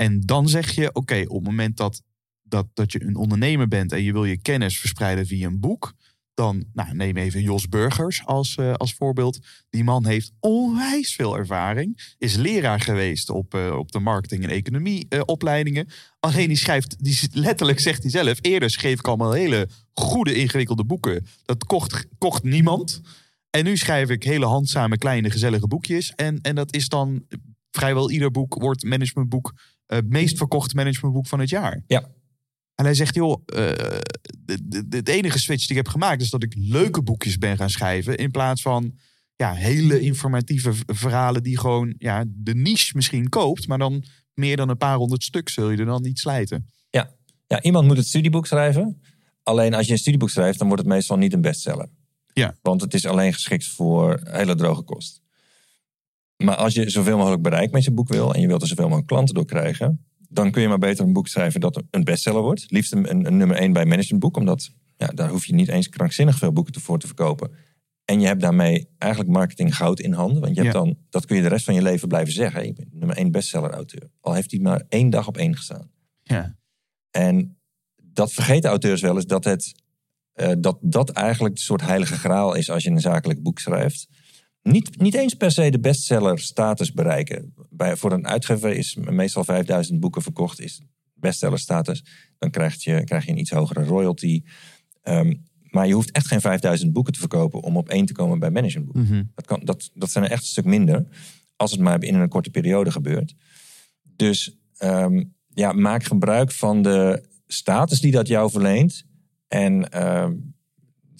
En dan zeg je, oké, op het moment dat, dat, dat je een ondernemer bent en je wil je kennis verspreiden via een boek, dan nou, neem even Jos Burgers als, uh, als voorbeeld. Die man heeft onwijs veel ervaring. Is leraar geweest op, uh, op de marketing- en economieopleidingen. Uh, Alleen die schrijft, die letterlijk zegt hij zelf... eerder schreef ik allemaal hele goede ingewikkelde boeken. Dat kocht, kocht niemand. En nu schrijf ik hele handzame, kleine, gezellige boekjes. En, en dat is dan vrijwel ieder boek wordt managementboek... het meest verkochte managementboek van het jaar. Ja. En hij zegt, joh, uh, het enige switch die ik heb gemaakt is dat ik leuke boekjes ben gaan schrijven. In plaats van ja, hele informatieve verhalen die gewoon ja, de niche misschien koopt. Maar dan meer dan een paar honderd stuk zul je er dan niet slijten. Ja. ja, iemand moet het studieboek schrijven. Alleen als je een studieboek schrijft, dan wordt het meestal niet een bestseller. Ja. Want het is alleen geschikt voor hele droge kost. Maar als je zoveel mogelijk bereik met je boek wil en je wilt er zoveel mogelijk klanten door krijgen, dan kun je maar beter een boek schrijven dat een bestseller wordt. Liefst een, een nummer één bij managementboek, omdat ja, daar hoef je niet eens krankzinnig veel boeken voor te verkopen. En je hebt daarmee eigenlijk marketing goud in handen. Want je hebt Ja. dan, dat kun je de rest van je leven blijven zeggen. Ik ben nummer één bestseller auteur. Al heeft hij maar één dag op één gestaan. Ja. En dat vergeten auteurs wel eens dat het eh, dat, dat eigenlijk een soort heilige graal is als je een zakelijk boek schrijft. Niet, niet eens per se de bestseller status bereiken. Bij, voor een uitgever is meestal 5000 boeken verkocht, is bestseller status. Dan krijg je, krijg je een iets hogere royalty. Ehm, maar je hoeft echt geen 5000 boeken te verkopen om op één te komen bij managementboek. Mhm. Dat, kan, dat, dat zijn er echt een stuk minder. Als het maar binnen een korte periode gebeurt. Dus ehm, ja, maak gebruik van de status die dat jou verleent. En ehm,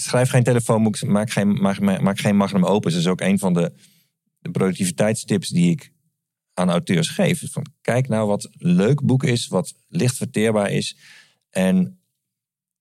schrijf geen telefoonboek, maak geen, maak, maak geen magnum opus. Dat is ook een van de, de productiviteitstips die ik aan auteurs geef. Van, kijk nou wat een leuk boek is, wat licht verteerbaar is. En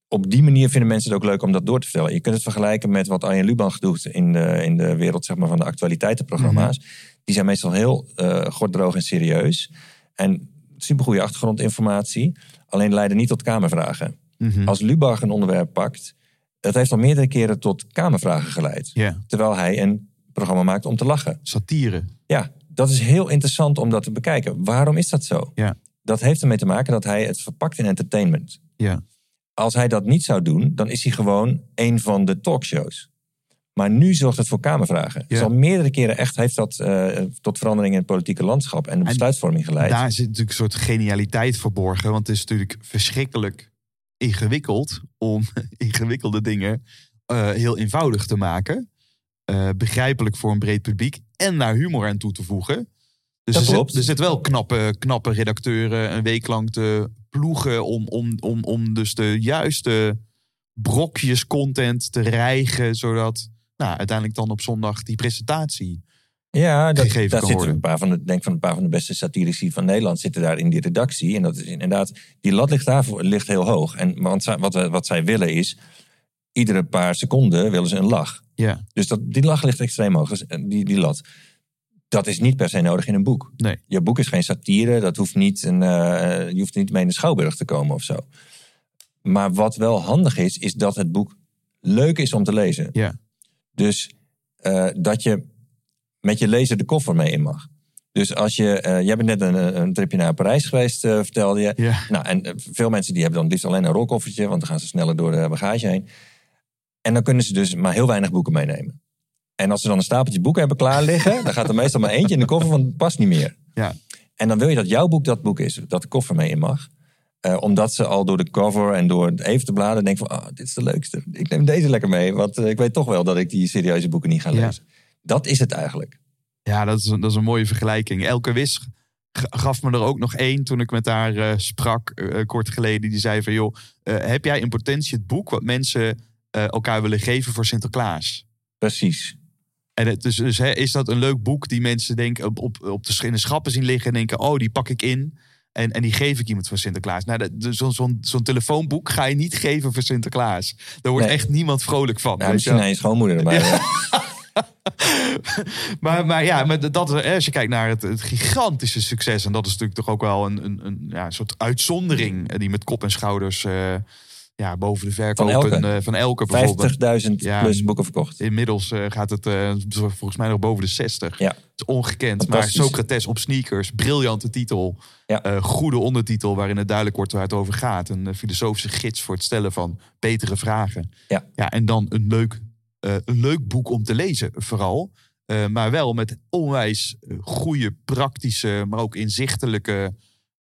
op die manier vinden mensen het ook leuk om dat door te vertellen. Je kunt het vergelijken met wat Arjen Lubach doet in de, in de wereld zeg maar, van de actualiteitenprogramma's. Die zijn meestal heel uh, gorddroog en serieus. En supergoeie achtergrondinformatie, alleen leiden niet tot kamervragen. Mhm. Als Lubach een onderwerp pakt, dat heeft al meerdere keren tot kamervragen geleid. Ja, Terwijl hij een programma maakt om te lachen. satire. Ja, dat is heel interessant om dat te bekijken. Waarom is dat zo? Ja. Dat heeft ermee te maken dat hij het verpakt in entertainment. Ja. Als hij dat niet zou doen, dan is hij gewoon een van de talkshows. Maar nu zorgt het voor kamervragen. Ja. Dus al meerdere keren echt heeft dat eh, tot verandering in het politieke landschap en de besluitvorming geleid. Daar zit natuurlijk een soort genialiteit verborgen. Want het is natuurlijk verschrikkelijk ingewikkeld om ingewikkelde dingen eh, heel eenvoudig te maken. Eh, begrijpelijk voor een breed publiek. En daar humor aan toe te voegen. Dus er. Zit, er zit wel knappe, knappe redacteuren een week lang te ploegen. Om, om, om, om dus de juiste brokjes content te rijgen. Zodat nou, uiteindelijk dan op zondag die presentatie. Ja, dat, gegeven daar zitten een paar van de, denk van een paar van de beste satirici van Nederland zitten daar in die redactie. En dat is inderdaad, die lat ligt daarvoor ligt heel hoog. En want wat, wat zij willen is, iedere paar seconden willen ze een lach. Ja, Dus dat, die lach ligt extreem hoog, dus, eh, die, die lat. Dat is niet per se nodig in een boek. nee. Je boek is geen satire, dat hoeft niet een, eh, je hoeft niet mee in de schouwburg te komen of zo. Maar wat wel handig is, is dat het boek leuk is om te lezen. Ja. Dus eh, dat je met je lezer de koffer mee in mag. Dus als je, eh jij bent net een, een tripje naar Parijs geweest, eh, vertelde je. Ja. Nou, en eh, veel mensen die hebben dan liefst alleen een rolkoffertje, want dan gaan ze sneller door de bagage heen. En dan kunnen ze dus maar heel weinig boeken meenemen. En als ze dan een stapeltje boeken hebben klaar liggen, dan gaat er meestal maar eentje in de koffer, want het past niet meer. Ja. En dan wil je dat jouw boek dat boek is, dat de koffer mee in mag. Eh, omdat ze al door de cover en door het even te bladeren denken van, ah, dit is de leukste. Ik neem deze lekker mee, want eh, ik weet toch wel dat ik die serieuze boeken niet ga Ja. Dat is het eigenlijk. Ja, dat is, een- dat is een mooie vergelijking. Elke Wis gaf me er ook nog één toen ik met haar eh, sprak eh, kort geleden. Die zei van, joh, eh, heb jij in potentie het boek wat mensen eh, elkaar willen geven voor Sinterklaas? Precies. En het, dus, dus hè, is dat een leuk boek die mensen denken op, op, op de, in de schappen zien liggen en denken, oh, die pak ik in. En, en die geef ik iemand voor Sinterklaas. Nou, zo'n zo'n zo'n telefoonboek ga je niet geven voor Sinterklaas. Daar wordt Nee. echt niemand vrolijk van. Nou, je misschien aan je schoonmoeder erbij. Ja. maar, maar ja, maar dat, is- als je kijkt naar het, het gigantische succes, en dat is natuurlijk toch ook wel een, een, een ja, soort uitzondering eh, die met kop en schouders eh, ja, boven de verkopen van elke, van elke bijvoorbeeld. 50.000 Ja. plus boeken verkocht. Inmiddels eh, gaat het eh, volgens mij nog boven de 60. Ja. Het is ongekend. Maar. Socrates op sneakers, briljante titel. Ja. Eh, goede ondertitel waarin het duidelijk wordt waar het over gaat. Een eh, filosofische gids voor het stellen van betere vragen. Ja. Ja, en dan een leuk, eh, een leuk boek om te lezen, vooral. Eh, maar wel met onwijs eh, goede, praktische, maar ook inzichtelijke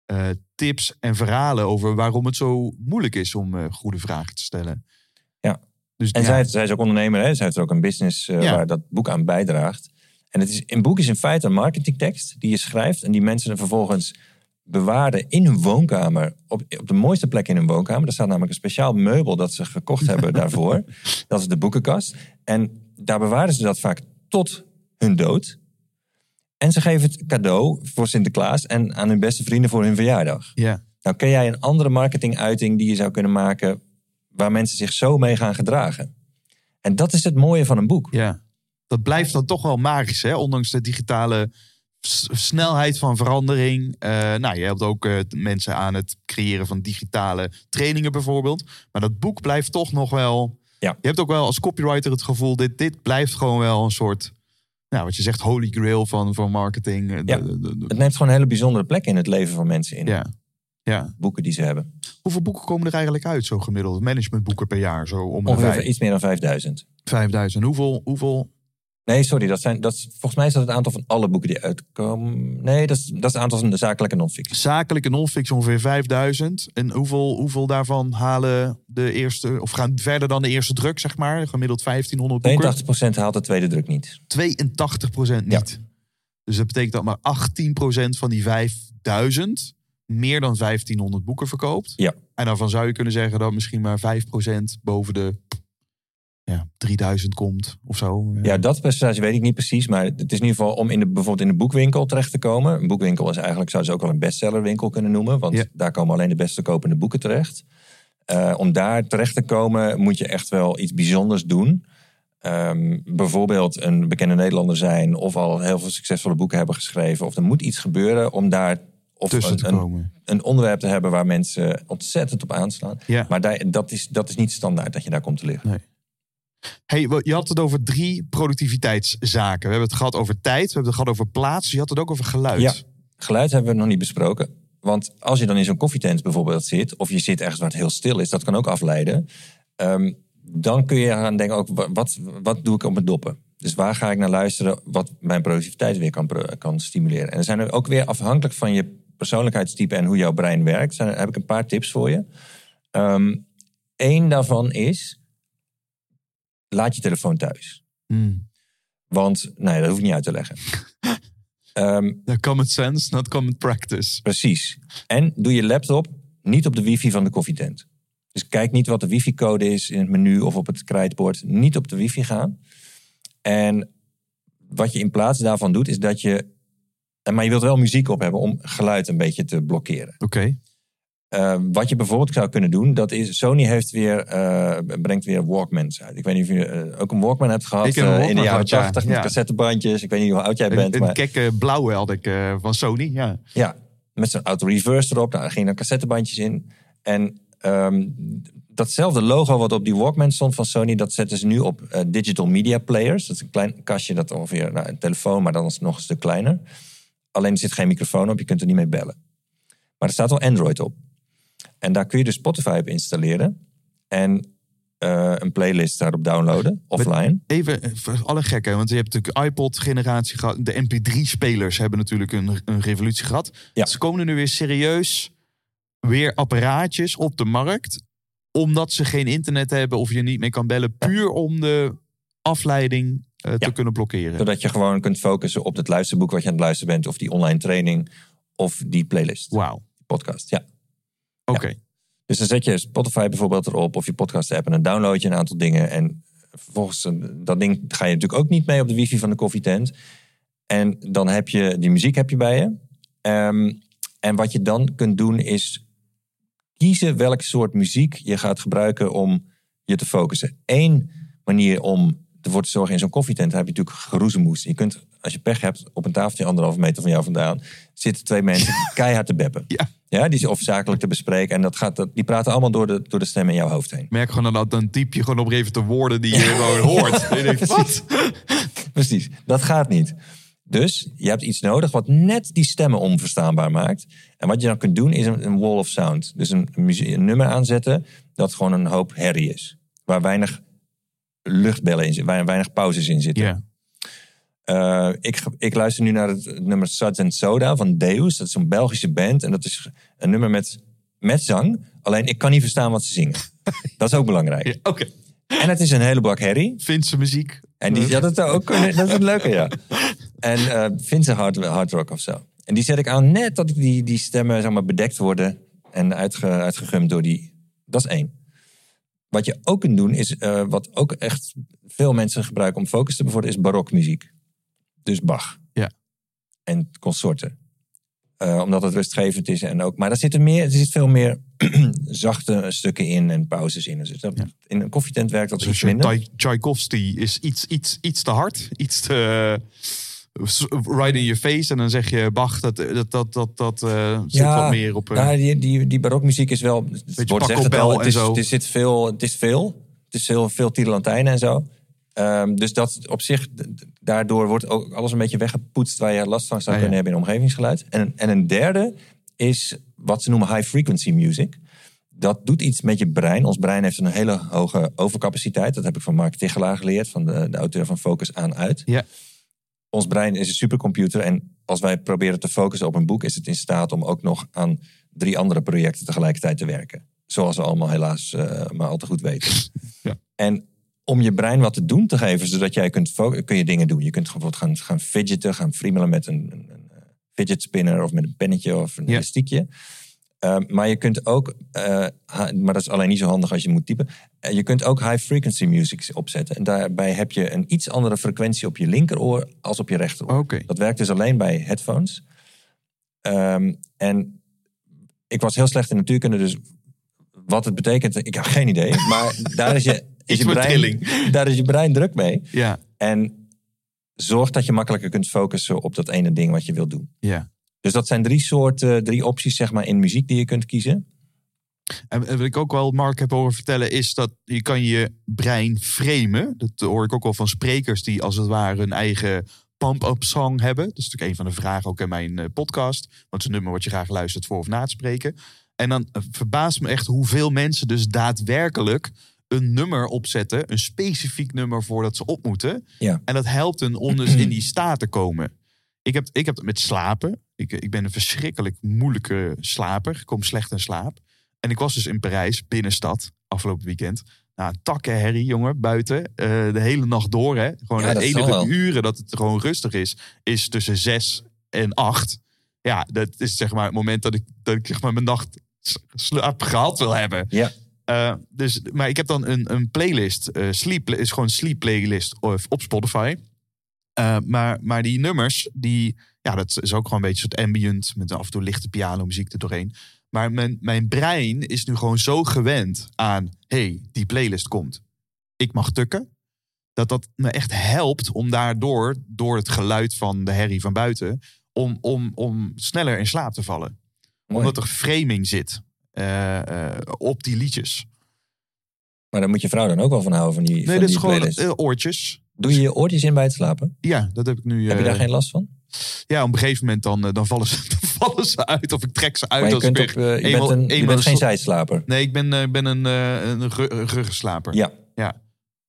eh, tips en verhalen over waarom het zo moeilijk is om eh, goede vragen te stellen. Ja. Dus, En ja, zij, zij is ook ondernemer, hè? zij heeft ook een business eh, Ja. waar dat boek aan bijdraagt. En het is, een boek is in feite een marketingtekst die je schrijft en die mensen dan vervolgens bewaren in hun woonkamer, op, op de mooiste plek in hun woonkamer. Er staat namelijk een speciaal meubel dat ze gekocht hebben daarvoor. Dat is de boekenkast. En daar bewaren ze dat vaak tot hun dood. En ze geven het cadeau voor Sinterklaas en aan hun beste vrienden voor hun verjaardag. ja. Nou, ken jij een andere marketinguiting die je zou kunnen maken waar mensen zich zo mee gaan gedragen? En dat is het mooie van een boek. Ja, dat blijft dan toch wel magisch, hè? ondanks de digitale snelheid van verandering. Eh, nou, je helpt ook eh, mensen aan het creëren van digitale trainingen bijvoorbeeld. Maar dat boek blijft toch nog wel... Ja. Je hebt ook wel als copywriter het gevoel, dit, dit blijft gewoon wel een soort... Nou, wat je zegt, holy grail van, van marketing. Eh, Ja. de- de- de- Het neemt gewoon een hele bijzondere plek in het leven van mensen in. ja. ja. Boeken die ze hebben. Hoeveel boeken komen er eigenlijk uit, zo gemiddeld? Managementboeken per jaar, zo om Ongeveer vijf- iets meer dan 5000. 5000. Hoeveel, hoeveel Nee, sorry. Dat zijn, dat is, volgens mij is dat het aantal van alle boeken die uitkomen. Nee, dat is, dat is het aantal van de zakelijke non-fiction. zakelijke non-fiction ongeveer 5000. En hoeveel, hoeveel daarvan halen de eerste, of gaan verder dan de eerste druk, zeg maar? Gemiddeld 1500 boeken. 82% haalt de tweede druk niet. 82% niet. Dus dat betekent dat maar 18% van die 5000 meer dan 1500 boeken verkoopt. Ja. En daarvan zou je kunnen zeggen dat misschien maar 5% boven de ja, 3000 komt of zo. Ja, dat percentage weet ik niet precies. Maar het is in ieder geval om in de, bijvoorbeeld in de boekwinkel terecht te komen. Een boekwinkel is eigenlijk, zou ze ook wel een bestsellerwinkel kunnen noemen. Want Ja. daar komen alleen de best te kopende boeken terecht. Eh, om daar terecht te komen moet je echt wel iets bijzonders doen. Ehm, bijvoorbeeld een bekende Nederlander zijn of al heel veel succesvolle boeken hebben geschreven. Of er moet iets gebeuren om daar of Tussen een, te een, onderwerp te hebben waar mensen ontzettend op aanslaan. Ja. Maar daar, dat, is, dat is niet standaard dat je daar komt te liggen. Nee. Hey, je had het over drie productiviteitszaken. We hebben het gehad over tijd, we hebben het gehad over plaats. Je had het ook over geluid. Ja. Geluid hebben we nog niet besproken. Want als je dan in zo'n koffietent bijvoorbeeld zit, of je zit ergens waar het heel stil is, dat kan ook afleiden. Ehm, dan kun je gaan denken ook, wa- wat, wat doe ik op mijn doppen? Dus waar ga ik naar luisteren wat mijn productiviteit weer kan, kan stimuleren? En er zijn er ook weer afhankelijk van je persoonlijkheidstype en hoe jouw brein werkt, zijn, heb ik een paar tips voor je. Eén daarvan is, laat je telefoon thuis. Hmm. Want, nee, dat hoef ik niet uit te leggen. Ehm, Common sense, not common practice. Precies. En doe je laptop niet op de wifi van de koffietent. Dus kijk niet wat de wifi-code is in het menu of op het krijtbord. Niet op de wifi gaan. En wat je in plaats daarvan doet, is dat je... en Maar je wilt wel muziek op hebben om geluid een beetje te blokkeren. Oké. Eh, wat je bijvoorbeeld zou kunnen doen, dat is... Sony heeft weer, eh, brengt weer Walkmans uit. Ik weet niet of je eh, ook een Walkman hebt gehad eh, in de jaren gehad, ja. 80 met Ja. cassettebandjes. Ik weet niet hoe oud jij bent. een maar... kekke blauwe had ik van Sony. Ja. Ja, met zo'n auto-reverse erop. Nou, daar gingen dan cassettebandjes in. En ehm, datzelfde logo wat op die Walkman stond van Sony... dat zetten ze nu op digital media players. Dat is een klein kastje dat ongeveer nou, een telefoon... maar dan is het nog een stuk kleiner. Alleen er zit geen microfoon op, je kunt er niet mee bellen. Maar er staat wel Android op. En daar kun je dus Spotify op installeren. En eh, een playlist daarop downloaden, offline. Even eh, voor alle gekken, want je hebt natuurlijk iPod-generatie gehad. De MP3-spelers hebben natuurlijk een, een revolutie gehad. Ja. Ze komen er nu weer serieus weer apparaatjes op de markt. Omdat ze geen internet hebben of je niet meer kan bellen. Puur om de afleiding eh, te Ja. kunnen blokkeren. Zodat je gewoon kunt focussen op het luisterboek wat je aan het luisteren bent... of die online training of die playlist, Wauw. podcast. Ja. Oké. Dus dan zet je Spotify bijvoorbeeld erop of je podcast app en dan download je een aantal dingen. En vervolgens, eh, dat ding ga je natuurlijk ook niet mee op de wifi van de koffietent. En dan heb je die muziek heb je bij je. Ehm, en wat je dan kunt doen is kiezen welk soort muziek je gaat gebruiken om je te focussen. Eén manier om ervoor te zorgen in zo'n koffietent heb je natuurlijk geroezemoes. Je kunt, als je pech hebt, op een tafeltje anderhalve meter van jou vandaan zitten twee mensen keihard te beppen. Ja. Ja, die is of zakelijk te bespreken. En dat gaat, dat, die praten allemaal door de, door de stem in jouw hoofd heen. Merk gewoon dat dan typ je gewoon op moment de woorden die je gewoon hoort. En je denkt, wat? Precies, dat gaat niet. Dus je hebt iets nodig wat net die stemmen onverstaanbaar maakt. En wat je dan kunt doen is een, een wall of sound. Dus een, nummer aanzetten dat gewoon een hoop herrie is. Waar weinig luchtbellen in zitten, waar weinig pauzes in zitten. Eh, ik, ik luister nu naar het nummer and Soda van Deus. Dat is een Belgische band. En dat is een nummer met, met zang. Alleen ik kan niet verstaan wat ze zingen. Dat is ook belangrijk. Ja, Oké. En het is een hele bak herrie. Finse muziek. En die had het ook. Dat is het leuke, ja. En vindt ze hard, hard rock of zo. En die zet ik aan net dat die, die stemmen zeg maar, bedekt worden. En uitge, uitgegumd door die. Dat is één. Wat je ook kunt doen is, eh, wat ook echt veel mensen gebruiken om focus te bevorderen, is barokmuziek. Dus Bach. Ja. En consorten. Eh, omdat het rustgevend is. En ook, maar er zitten, meer, er zit veel meer zachte stukken in en pauzes in. Dus dat, In een koffietent werkt dat Dus iets minder. Tchai- Tchaikovsky is iets, iets, iets te hard. Iets te... uh, right in your face. En dan zeg je Bach, dat, dat, dat, dat, dat eh, zit wat meer op... Ja, die, die, die barokmuziek is wel. Het wordt zegt het Pachelbel wel. en Het is, zo. het is, zit veel, het is veel. Het is veel, veel tierenlantijnen en zo. Ehm, dus dat op zich, daardoor wordt ook alles een beetje weggepoetst waar je last van zou Ah, ja. kunnen hebben in omgevingsgeluid. En, en een derde is wat ze noemen high frequency music. Dat doet iets met je brein. Ons brein heeft een hele hoge overcapaciteit. Dat heb ik van Mark Tichelaar geleerd, van de, de auteur van Focus aan uit. Ja. Ons brein is een supercomputer. En als wij proberen te focussen op een boek, is het in staat om ook nog aan drie andere projecten tegelijkertijd te werken. Zoals we allemaal helaas eh, maar al te goed weten. Ja. En om je brein wat te doen te geven, zodat jij kunt kun je dingen doen. Je kunt bijvoorbeeld gaan, gaan fidgeten, gaan friemelen met een, een, een eh, fidget spinner of met een pennetje of een Ja. elastiekje. Eh, maar je kunt ook, eh, maar dat is alleen niet zo handig als je moet typen. Eh, je kunt ook high frequency music opzetten. En daarbij heb je een iets andere frequentie op je linkeroor als op je rechteroor. Dat werkt dus alleen bij headphones. Ehm, en ik was heel slecht in natuurkunde, dus Wat het betekent, ik heb geen idee. Maar daar is je, is je, brein, trilling. daar is je brein druk mee. Ja, En zorgt dat je makkelijker kunt focussen op dat ene ding wat je wilt doen. ja. Dus dat zijn drie soorten, drie opties zeg maar in muziek die je kunt kiezen. En wat ik ook wel Mark heb horen vertellen is dat je kan je brein framen. Dat hoor ik ook wel van sprekers die als het ware hun eigen pump-up song hebben. Dat is natuurlijk een van de vragen ook in mijn eh, podcast. Want het is een nummer wat je graag luistert voor of na het spreken. En dan eh, verbaast me echt hoeveel mensen dus daadwerkelijk een nummer opzetten. Een specifiek nummer voordat ze op moeten. Ja. En dat helpt hen om dus in die staat te komen. Ik heb, ik heb het met slapen. Ik, ik ben een verschrikkelijk moeilijke slaper. Ik kom slecht in slaap. En ik was dus in Parijs, binnenstad, afgelopen weekend. Nou, takken herrie, jongen, buiten. eh, de hele nacht door, hè. Gewoon Ja, de dat enige uren dat het gewoon rustig is, is tussen zes en acht. Ja, dat is zeg maar het moment dat ik, dat ik zeg maar mijn nacht slaap gehad wil hebben. Ja. Eh, dus, maar ik heb dan een, een playlist. eh sleep is gewoon een sleep playlist of- op Spotify. Eh, maar, maar die nummers, die, ja, dat is ook gewoon een beetje een soort ambient met af en toe lichte pianomuziek er doorheen. Maar mijn, mijn brein is nu gewoon zo gewend aan, hey, die playlist komt. Ik mag tukken. Dat dat me echt helpt om daardoor, door het geluid van de herrie van buiten, om, om, om sneller in slaap te vallen. Mooi. Omdat er framing zit op die liedjes. Maar daar moet je vrouw dan ook wel van houden van die, Nee, van dat is die gewoon playlist. eh, oortjes. Doe je je oortjes in bij het slapen? Ja, dat heb ik nu. Heb je eh, daar geen last van? Ja, op een gegeven moment dan, eh, dan, vallen, ze, dan vallen ze uit. Of ik trek ze uit. Maar je, als ik op, eh, je eenmaal- bent, een, je bent geen sla- zijslaper. Nee, ik ben, eh, ben een, eh, een ru- een ruggenslaper. Ja.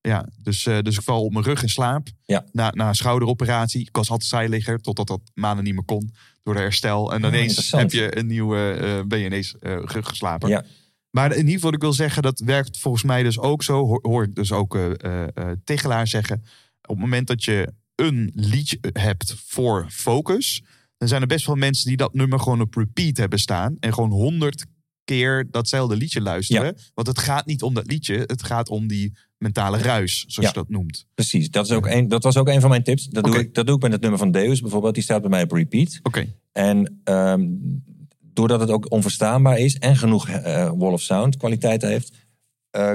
Ja, dus, eh, dus ik val op mijn rug in slaap. Ja. Na, na een schouderoperatie. Ik was altijd zijligger, totdat dat maanden niet meer kon. Door de herstel. En dan Ah, ineens heb je een nieuwe, eh ben je ineens eh ruggenslaper. Ja. Maar in ieder geval, ik wil zeggen, dat werkt volgens mij dus ook zo. Hoor, hoor ik dus ook eh, Tegelaar zeggen. Op het moment dat je een liedje hebt voor focus... dan zijn er best wel mensen die dat nummer gewoon op repeat hebben staan. En gewoon honderd keer datzelfde liedje luisteren. Want het gaat niet om dat liedje. Het gaat om die mentale ruis, zoals Ja. je dat noemt. Precies, dat, is ook een, dat was ook een van mijn tips. Dat, doe ik, dat doe ik met het nummer van Deus bijvoorbeeld. Die staat bij mij op repeat. Oké, En ehm, doordat het ook onverstaanbaar is en genoeg eh, wall of sound kwaliteit heeft, eh,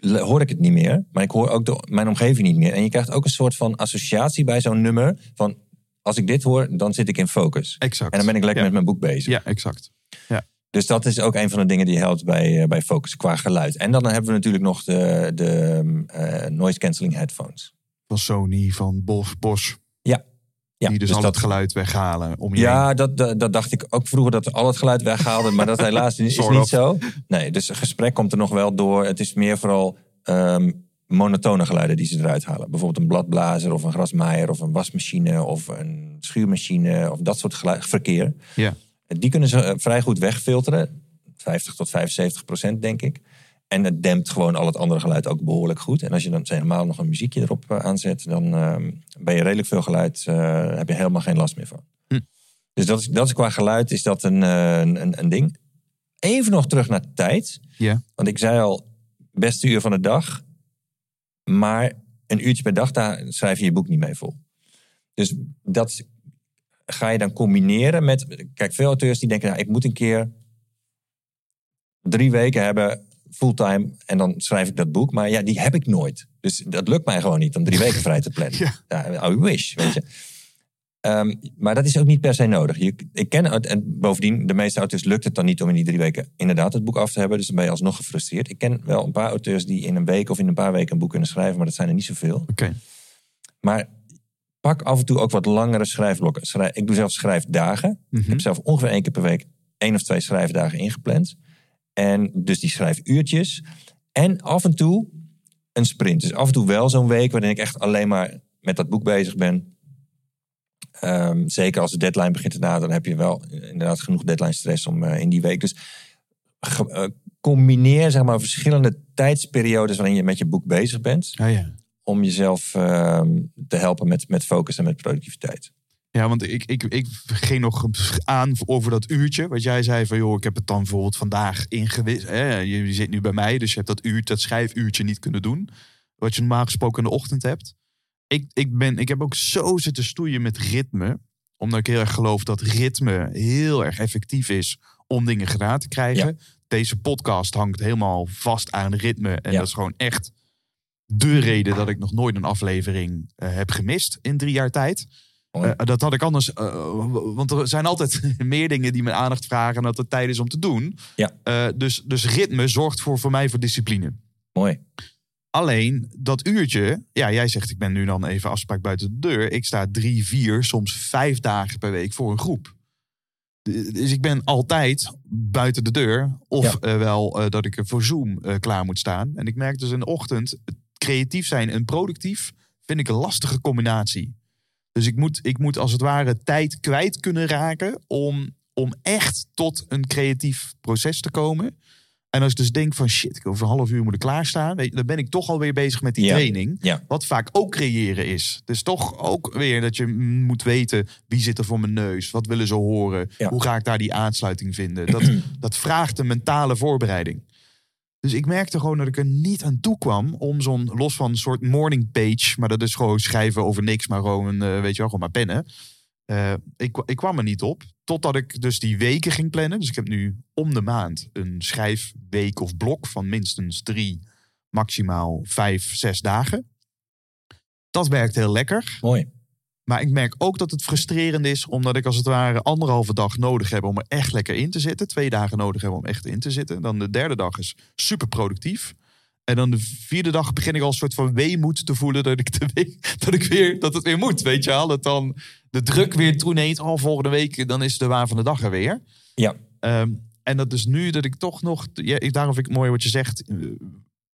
hoor ik het niet meer. Maar ik hoor ook de, mijn omgeving niet meer. En je krijgt ook een soort van associatie bij zo'n nummer. Van als ik dit hoor, dan zit ik in focus. exact. En dan ben ik lekker ja. met mijn boek bezig. Ja, exact. Dus dat is ook een van de dingen die helpt bij, eh, bij focus qua geluid. En dan hebben we natuurlijk nog de, de eh, noise cancelling headphones. Van Sony, van Bosch, Bosch. Ja. Ja, die dus, dus al dat- het geluid weghalen om je. Ja, dat, dat, dat dacht ik ook vroeger dat we al het geluid weghaalden. maar dat helaas is niet zo. Nee, dus een gesprek komt er nog wel door. Het is meer vooral ehm, monotone geluiden die ze eruit halen. Bijvoorbeeld een bladblazer of een grasmaaier of een wasmachine of een schuurmachine of dat soort geluid, verkeer. Ja. Die kunnen ze eh, vrij goed wegfilteren. 50 tot 75 procent denk ik. En het dempt gewoon al het andere geluid ook behoorlijk goed. En als je dan helemaal nog een muziekje erop eh, aanzet, dan ehm, ben je redelijk veel geluid, eh, heb je helemaal geen last meer van. Hm. Dus dat is, dat is qua geluid is dat een, een, een ding. Even nog terug naar tijd. Ja. Want ik zei al, beste uur van de dag. Maar een uurtje per dag, daar schrijf je je boek niet mee vol. Dus dat ga je dan combineren met... Kijk, veel auteurs die denken, nou, ik moet een keer drie weken hebben fulltime en dan schrijf ik dat boek. Maar ja, die heb ik nooit. Dus dat lukt mij gewoon niet om drie weken vrij te plannen. Ja. Ja, I wish, weet je. Ehm, maar dat is ook niet per se nodig. Je, ik ken, het- en bovendien, de meeste auteurs lukt het dan niet om in die drie weken inderdaad het boek af te hebben. Dus dan ben je alsnog gefrustreerd. Ik ken wel een paar auteurs die in een week of in een paar weken een boek kunnen schrijven, maar dat zijn er niet zoveel. Oké. Maar pak af en toe ook wat langere schrijfblokken. Schrijf, ik doe zelf schrijfdagen. Mhm. Ik heb zelf ongeveer één keer per week één of twee schrijfdagen ingepland. En dus die schrijfuurtjes. En af en toe een sprint. Dus af en toe wel zo'n week waarin ik echt alleen maar met dat boek bezig ben. Ehm, zeker als de deadline begint te naderen, dan heb je wel inderdaad genoeg deadline stress om eh, in die week. Dus ge- eh, combineer zeg maar verschillende tijdsperiodes waarin je met je boek bezig bent Ja, ja. Om jezelf ehm, te helpen met, met focus en met productiviteit. Ja, want ik, ik, ik ging nog aan over dat uurtje. Wat jij zei van, joh, ik heb het dan bijvoorbeeld vandaag ingewist. Hè? Je, zit nu bij mij, dus je hebt dat, uur, dat schrijfuurtje niet kunnen doen. Wat je normaal gesproken in de ochtend hebt. Ik, ik, ben, ik heb ook zo zitten stoeien met ritme. Omdat ik heel erg geloof dat ritme heel erg effectief is om dingen gedaan te krijgen. deze podcast hangt helemaal vast aan ritme. En Ja. dat is gewoon echt de reden dat ik nog nooit een aflevering eh, heb gemist in drie jaar tijd. Eh, dat had ik anders. eh, want er zijn altijd meer dingen die mijn aandacht vragen. En dat het tijd is om te doen. Ja. Dus, dus ritme zorgt voor, voor mij voor discipline. Mooi. Alleen dat uurtje, ja, jij zegt ik ben nu dan even afspraak buiten de deur. Ik sta drie, vier, soms vijf dagen per week voor een groep. Dus ik ben altijd buiten de deur. Of Ja. wel dat ik er voor Zoom klaar moet staan. En ik merk dus in de ochtend, creatief zijn en productief vind ik een lastige combinatie. Dus ik moet, ik moet als het ware tijd kwijt kunnen raken om, om echt tot een creatief proces te komen. En als ik dus denk van shit, ik over een half uur moet ik klaarstaan. Weet je, dan ben ik toch alweer bezig met die Ja. training. Ja. Wat vaak ook creëren is. Dus toch ook weer dat je moet weten wie zit er voor mijn neus. Wat willen ze horen? Ja. Hoe ga ik daar die aansluiting vinden? Dat, dat vraagt een mentale voorbereiding. Dus ik merkte gewoon dat ik er niet aan toe kwam om zo'n los van een soort morning page, maar dat is gewoon schrijven over niks, maar gewoon, eh, weet je wel, gewoon maar pennen. Eh, ik, ik kwam er niet op, totdat ik dus die weken ging plannen. Dus ik heb nu om de maand een schrijfweek of blok van minstens drie, maximaal vijf, zes dagen. Dat werkt heel lekker. Mooi. Maar ik merk ook dat het frustrerend is, omdat ik als het ware anderhalve dag nodig heb om er echt lekker in te zitten. Twee dagen nodig heb om echt in te zitten. Dan de derde dag is super productief. En dan de vierde dag begin ik al een soort van weemoed te voelen dat ik, week, dat ik weer, dat het weer moet. Weet je al? Dat dan de druk weer toeneemt. Oh, volgende week, dan is de waan van de dag er weer. Ja. Ehm, en dat is nu dat ik toch nog, ja, ik- daarom vind ik het mooi wat je zegt, eh,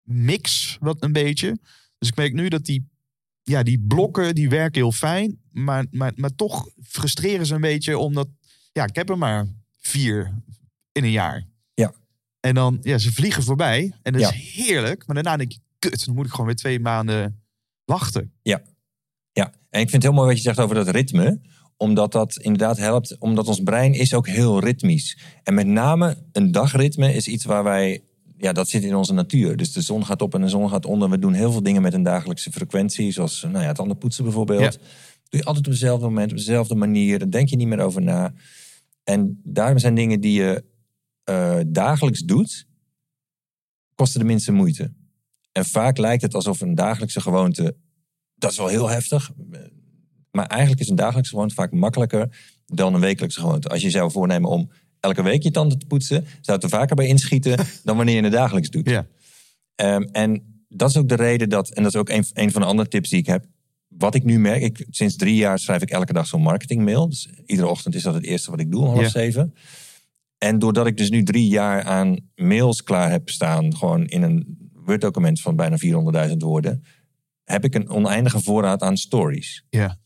mix wat een beetje. Dus ik merk nu dat die, ja, die blokken, die werken heel fijn, maar, maar, maar toch frustreren ze een beetje, omdat, ja, ik heb er maar vier in een jaar. Ja. En dan, ja, ze vliegen voorbij en dat Ja. is heerlijk, maar daarna denk je, kut, dan moet ik gewoon weer twee maanden wachten. Ja, en ik vind het heel mooi wat je zegt over dat ritme. Omdat dat inderdaad helpt. Omdat ons brein is ook heel ritmisch. En met name een dagritme is iets waar wij... Ja, dat zit in onze natuur. Dus de zon gaat op en de zon gaat onder. We doen heel veel dingen met een dagelijkse frequentie. Zoals nou ja, het tanden poetsen bijvoorbeeld. Doe je altijd op dezelfde moment, op dezelfde manier. Daar denk je niet meer over na. En daarom zijn dingen die je eh, dagelijks doet... kosten de minste moeite. En vaak lijkt het alsof een dagelijkse gewoonte dat is wel heel heftig. Maar eigenlijk is een dagelijkse gewoonte vaak makkelijker dan een wekelijkse gewoonte. Als je zou voornemen om elke week je tanden te poetsen, zou het er vaker bij inschieten dan wanneer je het dagelijks doet. Ja. Ehm, en dat is ook de reden dat, en dat is ook een, een van de andere tips die ik heb. Wat ik nu merk, ik, sinds drie jaar schrijf ik elke dag zo'n marketingmail. Dus iedere ochtend is dat het eerste wat ik doe om half Ja. zeven. En doordat ik dus nu drie jaar aan mails klaar heb staan, gewoon in een Word-document van bijna 400.000 woorden, heb ik een oneindige voorraad aan stories. Ja.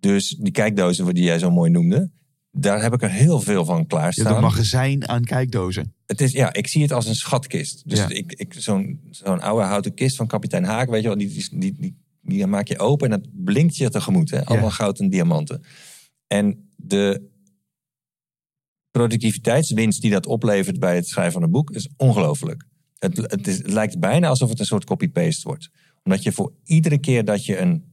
Dus die kijkdozen die jij zo mooi noemde, daar heb ik er heel veel van Je klaarstaan. hebt een magazijn aan kijkdozen. Het is, ja, ik zie het als een schatkist. Dus Ja. ik, ik, zo'n, zo'n oude houten kist van kapitein Haak, weet je wel, die, die, die, die, die maak je open en dat blinkt je tegemoet. Hè? Allemaal Ja. goud en diamanten. En de productiviteitswinst die dat oplevert bij het schrijven van een boek is ongelooflijk. Het, het, is, het lijkt bijna alsof het een soort copy-paste wordt. Omdat je voor iedere keer dat je een,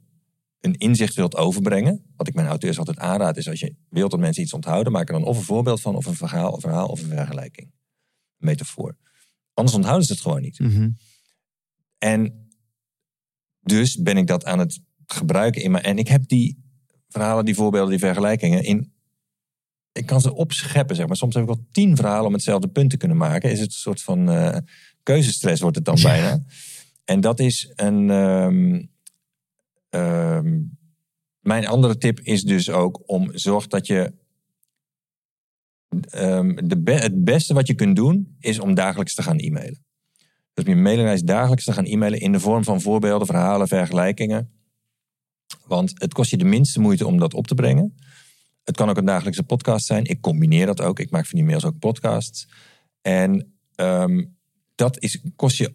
een inzicht wilt overbrengen, wat ik mijn auteurs altijd aanraad, is als je wilt dat mensen iets onthouden, maak er dan of een voorbeeld van, of een verhaal, of verhaal, of een vergelijking. Een metafoor. Anders onthouden ze het gewoon niet. En dus ben ik dat aan het gebruiken in mijn. En ik heb die verhalen, die voorbeelden, die vergelijkingen in. Ik kan ze opscheppen, zeg maar. Soms heb ik wel tien verhalen om hetzelfde punt te kunnen maken. Is het een soort van eh, keuzestress, wordt het dan Ja. bijna. En dat is een. ehm, ehm, mijn andere tip is dus ook om zorg dat je. ehm, de het beste wat je kunt doen is om dagelijks te gaan e-mailen. Dus je mailinglijst dagelijks te gaan e-mailen in de vorm van voorbeelden, verhalen, vergelijkingen. Want het kost je de minste moeite om dat op te brengen. Het kan ook een dagelijkse podcast zijn. Ik combineer dat ook. Ik maak van die mails ook podcasts. En ehm, dat is, kost je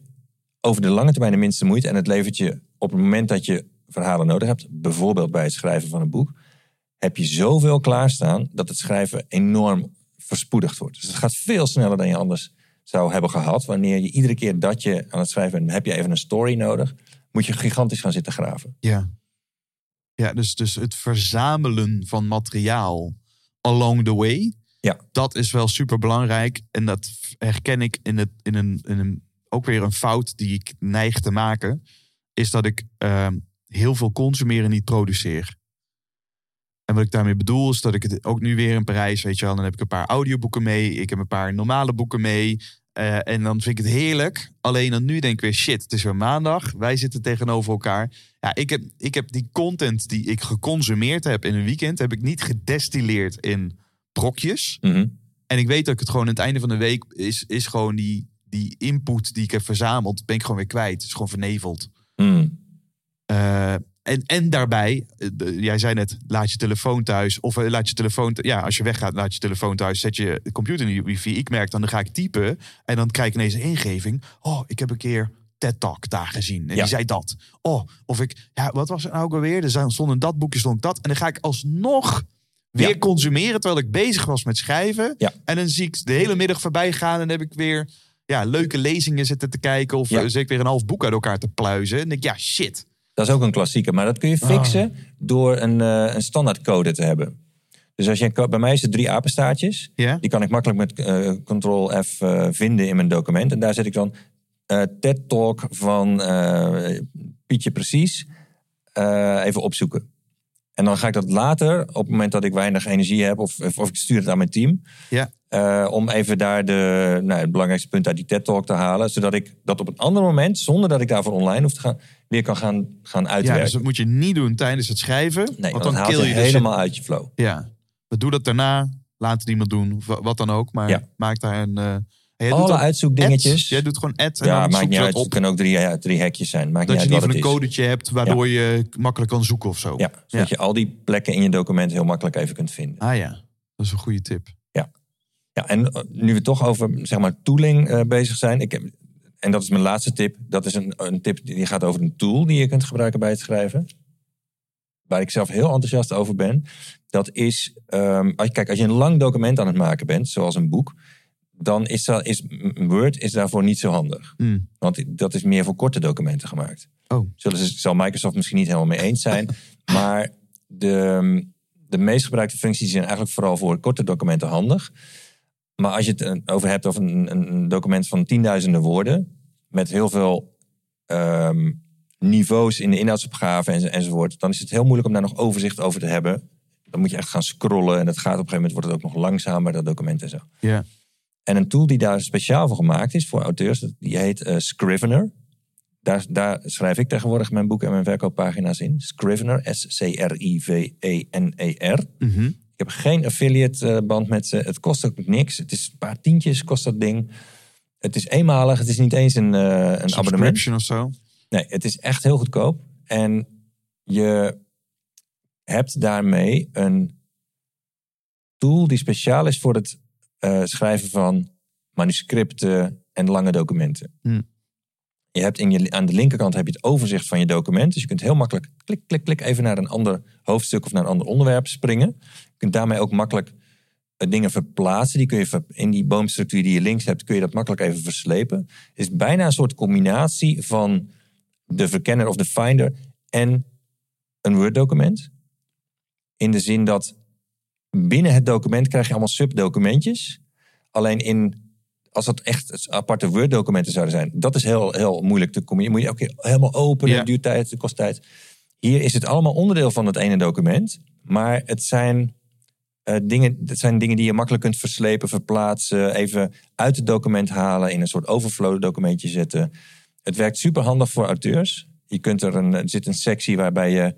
over de lange termijn de minste moeite. En het levert je op het moment dat je verhalen nodig hebt, bijvoorbeeld bij het schrijven van een boek, heb je zoveel klaarstaan dat het schrijven enorm verspoedigd wordt. Dus het gaat veel sneller dan je anders zou hebben gehad. Wanneer je iedere keer dat je aan het schrijven bent, heb je even een story nodig, moet je gigantisch gaan zitten graven. Ja. Ja, dus, dus het verzamelen van materiaal along the way. Ja. Dat is wel super belangrijk. En dat herken ik in, het, in, een, in een, ook weer een fout die ik neig te maken. Is dat ik ehm, heel veel consumeren niet produceer. En wat ik daarmee bedoel is dat ik het ook nu weer in Parijs, weet je wel, dan heb ik een paar audioboeken mee. Ik heb een paar normale boeken mee. Eh, en dan vind ik het heerlijk. Alleen dan nu denk ik weer, shit, het is weer maandag. Wij zitten tegenover elkaar. Ja, ik heb, ik heb die content die ik geconsumeerd heb in een weekend, heb ik niet gedestilleerd in brokjes. Mhm. En ik weet dat ik het gewoon aan het einde van de week is, is gewoon die, die input die ik heb verzameld, ben ik gewoon weer kwijt. Het is gewoon verneveld. Mm. Eh, en, en daarbij, eh, jij zei net, laat je telefoon thuis. Of eh, laat je telefoon, ja, als je weggaat, laat je telefoon thuis. Zet je de computer in de wifi. Ik merk dan, dan ga ik typen. En dan krijg ik ineens een ingeving. Oh, ik heb een keer TED Talk daar gezien. En Ja. die zei dat. Oh, of ik, ja, wat was het nou ook alweer? Er stond in dat boekje stond dat. En dan ga ik alsnog weer Ja. consumeren terwijl ik bezig was met schrijven. Ja. En dan zie ik de hele middag voorbij gaan. En dan heb ik weer ja, leuke lezingen zitten te kijken. Of Ja. zit ik weer een half boek uit elkaar te pluizen. En denk ik, ja, shit. Dat is ook een klassieker. Maar dat kun je fixen door een, eh, een standaardcode te hebben. Dus als je, bij mij is het drie apenstaartjes. Die kan ik makkelijk met eh, Ctrl-F eh, vinden in mijn document. En daar zet ik dan TED Talk van Pietje Precies even opzoeken. En dan ga ik dat later, op het moment dat ik weinig energie heb... of, of ik stuur het aan mijn team... Ja. Eh, om even daar de, nou, het belangrijkste punt uit die TED Talk te halen. Zodat ik dat op een ander moment, zonder dat ik daarvoor online hoef te gaan... weer kan gaan, gaan Ja, uitwerken. dus dat moet je niet doen tijdens het schrijven. nee, want dan haal je, je helemaal uit je flow. Ja, we doen dat daarna. Laat het iemand doen. Of wa- wat dan ook. Maar Ja. maak daar een... jij doet Alle uitzoekdingetjes. ads. Jij doet gewoon ad en ja, dan maakt niet uit. Het kunnen ook drie, ja, drie hekjes zijn. Maakt Dat je niet uit een codetje hebt waardoor je makkelijk kan zoeken of zo. Ja, zodat je al die plekken in je document heel makkelijk even kunt vinden. Ah ja, dat is een goede tip. Ja, en eh, nu we toch over zeg maar, tooling eh, bezig zijn. Ik heb, en dat is mijn laatste tip. Dat is een, een tip die gaat over een tool die je kunt gebruiken bij het schrijven. Waar ik zelf heel enthousiast over ben. Dat is, ehm, als, kijk, als je een lang document aan het maken bent, zoals een boek. Dan is, dat, is Word is daarvoor niet zo handig. Hmm. Want dat is meer voor korte documenten gemaakt. Oh. Zullen ze, zal Microsoft misschien niet helemaal mee eens zijn. maar de, de meest gebruikte functies zijn eigenlijk vooral voor korte documenten handig. Maar als je het eh, over hebt over een, een document van tienduizenden woorden. Met heel veel ehm, niveaus in de inhoudsopgave en, enzovoort. Dan is het heel moeilijk om daar nog overzicht over te hebben. Dan moet je echt gaan scrollen. En dat gaat op een gegeven moment wordt het ook nog langzamer, dat document en zo. Ja. En een tool die daar speciaal voor gemaakt is voor auteurs, die heet eh, Scrivener. Daar, daar schrijf ik tegenwoordig mijn boeken en mijn verkooppagina's in. Scrivener, S-C-R-I-V-E-N-E-R. Mhm. Ik heb geen affiliate eh, band met ze. Het kost ook niks. Het is een paar tientjes kost dat ding. Het is eenmalig. Het is niet eens een, eh, een abonnement. Of zo. Nee, het is echt heel goedkoop. En je hebt daarmee een tool die speciaal is voor het eh, schrijven van manuscripten en lange documenten. Hmm. Je hebt in je, aan de linkerkant heb je het overzicht van je document. Dus je kunt heel makkelijk klik, klik, klik even naar een ander hoofdstuk of naar een ander onderwerp springen. Kunt daarmee ook makkelijk eh, dingen verplaatsen. Die kun je ver- in die boomstructuur die je links hebt, kun je dat makkelijk even verslepen. Het is bijna een soort combinatie van de verkenner of de finder en een Word-document. In de zin dat binnen het document krijg je allemaal subdocumentjes. Alleen in, als dat echt aparte Word-documenten zouden zijn, dat is heel, heel moeilijk te combineren. Moet je ook helemaal openen, Ja. duurt tijd, het kost tijd. Hier is het allemaal onderdeel van het ene document, maar het zijn, eh, dingen, het zijn dingen die je makkelijk kunt verslepen, verplaatsen, even uit het document halen, in een soort overflow documentje zetten. Het werkt super handig voor auteurs. Je kunt er, een, er zit een sectie waarbij je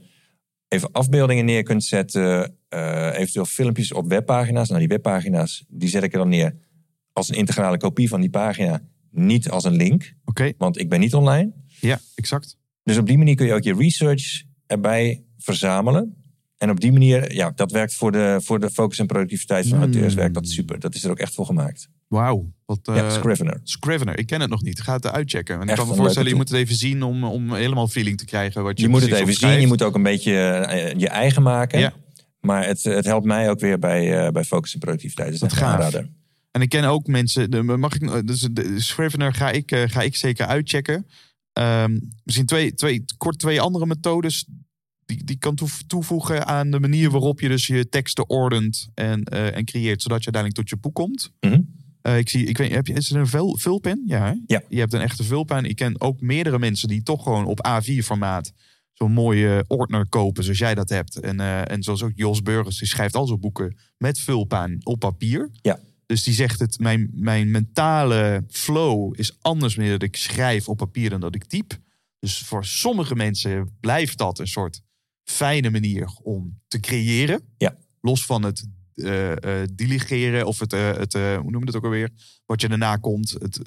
even afbeeldingen neer kunt zetten. eh, eventueel filmpjes op webpagina's. Nou, die webpagina's die zet ik er dan neer als een integrale kopie van die pagina. Niet als een link, Oké, want ik ben niet online. ja, exact. Dus op die manier kun je ook je research erbij verzamelen. En op die manier, ja, dat werkt voor de, voor de focus en productiviteit van auteurs. Werkt dat super. Dat is er ook echt voor gemaakt. Wauw. Wat, ja, eh, Scrivener. Scrivener, ik ken het nog niet. Ga het uitchecken. En ik kan me voorstellen, je moet het even zien om, om helemaal feeling te krijgen. Wat je, Je moet het even zien. Je moet ook een beetje eh, je eigen maken. Ja. Maar het, het helpt mij ook weer bij, eh, bij focus en productiviteit. Dus dat aanrader. En ik ken ook mensen, de, mag ik, dus de Scrivener ga ik, ga ik zeker uitchecken. Ehm, misschien twee, twee, kort twee andere methodes die, die kan toevoegen aan de manier waarop je dus je teksten ordent en, eh, en creëert, zodat je uiteindelijk tot je boek komt. Mhm. Eh, ik zie, ik weet, heb je, is het een vul, vulpen? Ja, hè? Ja. Je hebt een echte vulpen. Ik ken ook meerdere mensen die toch gewoon op A4-formaat zo'n mooie ordner kopen, zoals jij dat hebt. En, eh, en zoals ook Jos Burgers, die schrijft al zijn boeken met vulpaan op papier. Ja. Dus die zegt het, mijn, mijn mentale flow is anders wanneer dat ik schrijf op papier dan dat ik typ. Dus voor sommige mensen blijft dat een soort fijne manier om te creëren. Ja. Los van het eh, diligeren of het, eh, het hoe noem je dat ook alweer? Wat je daarna komt, het,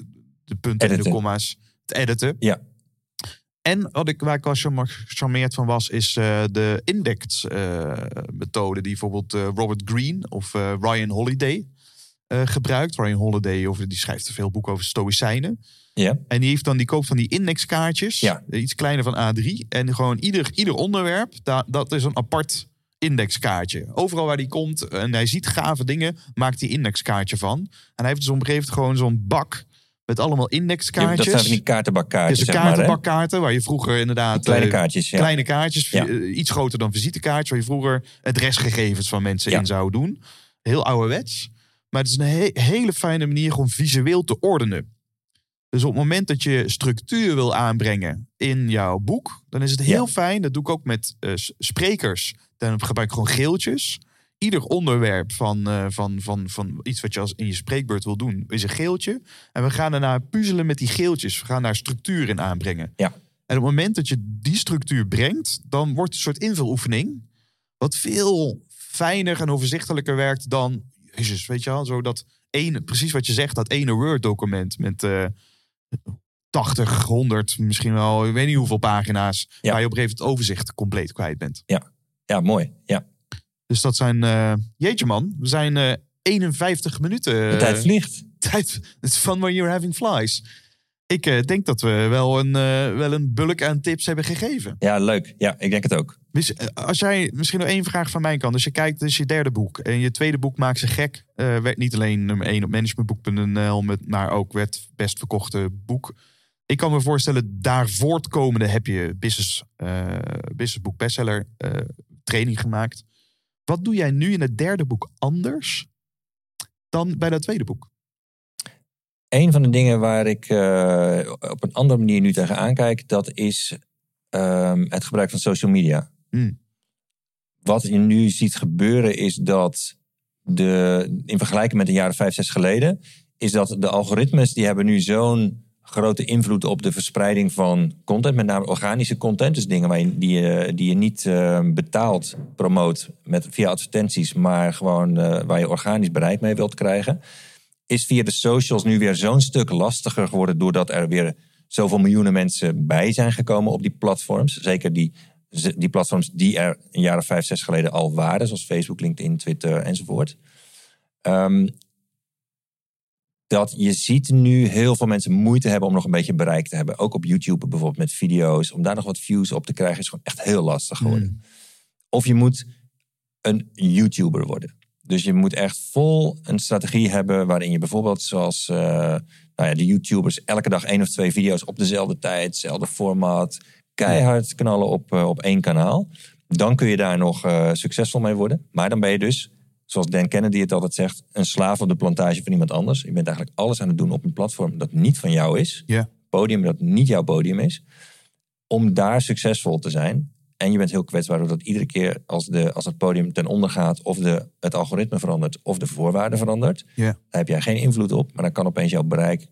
de punten en de comma's, het editen. Ja. En wat ik, waar ik wel gecharmeerd van was, is de index-methode die bijvoorbeeld Robert Greene of Ryan Holiday gebruikt. Ryan Holiday over, die schrijft veel boeken over stoïcijnen. Ja. En die heeft dan die koopt van die indexkaartjes, Ja. iets kleiner van A3. En gewoon ieder, ieder onderwerp, da, dat is een apart indexkaartje. Overal waar die komt en hij ziet gave dingen, maakt hij indexkaartje van. En hij heeft dus op een gegeven moment gewoon zo'n bak met allemaal Ja, indexkaartjes. dat zijn van die kaartenbakkaartjes, dus zeg maar. kaartenbakkaarten, waar je vroeger inderdaad... Kleine eh, kaartjes, ja. Kleine kaartjes, Ja. eh, iets groter dan visitekaartjes, waar je vroeger adresgegevens van mensen in zou doen. Heel ouderwets. Maar het is een he- hele fijne manier om visueel te ordenen. Dus op het moment dat je structuur wil aanbrengen in jouw boek, dan is het heel Ja. fijn. Dat doe ik ook met eh, sprekers. Dan gebruik ik gewoon geeltjes. Ieder onderwerp van, eh, van, van, van iets wat je als in je spreekbeurt wil doen, is een geeltje. En we gaan daarna puzzelen met die geeltjes. We gaan daar structuur in aanbrengen. Ja. En op het moment dat je die structuur brengt, dan wordt het een soort invuloefening. Wat veel fijner en overzichtelijker werkt dan. Jezus, weet je wel, zo dat ene, precies wat je zegt, dat ene Word-document met eh 80, 100, misschien wel, ik weet niet hoeveel pagina's. Ja. Waar je op een gegeven moment het overzicht compleet kwijt bent. Ja, mooi. Ja. Dus dat zijn, eh, jeetje man, we zijn eh 51 minuten. De eh, tijd vliegt. tijd. Is fun when you're having flies. Ik eh, denk dat we wel een, eh, wel een bulk aan tips hebben gegeven. Ja, leuk. Ja, ik denk het ook. Dus, eh, als jij misschien nog één vraag van mijn kant. Als je kijkt, dus je derde boek. En je tweede boek maakt ze gek. werd niet alleen nummer één op managementboek.nl, maar ook werd best verkochte boek. Ik kan me voorstellen, daar voortkomende heb je business, eh businessboek bestseller training gemaakt. Wat doe jij nu in het derde boek anders dan bij dat tweede boek? Een van de dingen waar ik eh, op een andere manier nu tegenaan kijk, dat is ehm, het gebruik van social media. Hmm. Wat je nu ziet gebeuren is dat de, in vergelijking met een jaar of vijf, zes geleden, is dat de algoritmes die hebben nu zo'n grote invloed op de verspreiding van content, met name organische content, dus dingen waar je, die, je, die je niet eh, betaald promoot met, via advertenties, maar gewoon eh, waar je organisch bereik mee wilt krijgen, is via de socials nu weer zo'n stuk lastiger geworden doordat er weer zoveel miljoenen mensen bij zijn gekomen op die platforms. Zeker die, die platforms die er een jaar of vijf, zes geleden al waren, zoals Facebook, LinkedIn, Twitter enzovoort. Ehm, dat je ziet nu heel veel mensen moeite hebben om nog een beetje bereik te hebben. Ook op YouTube bijvoorbeeld met video's. Om daar nog wat views op te krijgen is gewoon echt heel lastig geworden. Of je moet een YouTuber worden. Dus je moet echt vol een strategie hebben waarin je bijvoorbeeld zoals eh, nou ja, de YouTubers elke dag één of twee video's op dezelfde tijd, hetzelfde format, keihard knallen op, eh, op één kanaal. Dan kun je daar nog eh, succesvol mee worden. Maar dan ben je dus, zoals Dan Kennedy het altijd zegt, een slaaf op de plantage van iemand anders. Je bent eigenlijk alles aan het doen op een platform dat niet van jou is. Ja. Podium dat niet jouw podium is. Om daar succesvol te zijn. En je bent heel kwetsbaar doordat iedere keer als, de, als het podium ten onder gaat, of de, het algoritme verandert, of de voorwaarden verandert, daar heb jij geen invloed op. Maar dan kan opeens jouw bereik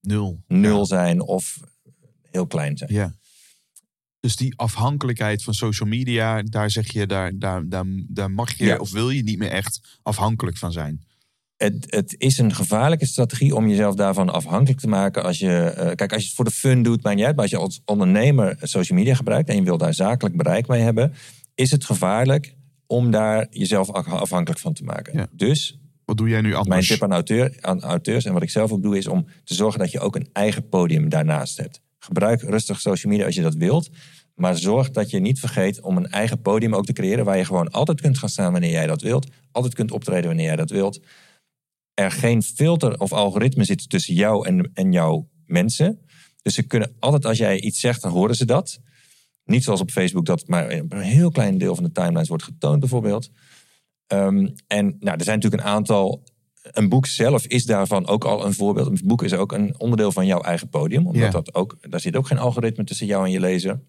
Nul. nul zijn of heel klein zijn. Ja. Dus die afhankelijkheid van social media, daar zeg je, daar, daar, daar, daar mag je Ja. of wil je niet meer echt afhankelijk van zijn. Het, het is een gevaarlijke strategie om jezelf daarvan afhankelijk te maken. Als je, eh, kijk, als je het voor de fun doet, maakt niet uit. Maar als je als ondernemer social media gebruikt en je wil daar zakelijk bereik mee hebben, is het gevaarlijk om daar jezelf af- afhankelijk van te maken. Ja. Dus Wat doe jij nu anders? Mijn tip aan, auteur, aan auteurs en wat ik zelf ook doe, is om te zorgen dat je ook een eigen podium daarnaast hebt. Gebruik rustig social media als je dat wilt. Maar zorg dat je niet vergeet om een eigen podium ook te creëren. Waar je gewoon altijd kunt gaan staan wanneer jij dat wilt. Altijd kunt optreden wanneer jij dat wilt. Er geen filter of algoritme zit tussen jou en, en jouw mensen. Dus ze kunnen altijd als jij iets zegt, dan horen ze dat. Niet zoals op Facebook dat maar een heel klein deel van de timelines wordt getoond bijvoorbeeld. Ehm, en nou, er zijn natuurlijk een aantal. Een boek zelf is daarvan ook al een voorbeeld. Een boek is ook een onderdeel van jouw eigen podium. Omdat Ja. dat ook, daar zit ook geen algoritme tussen jou en je lezer.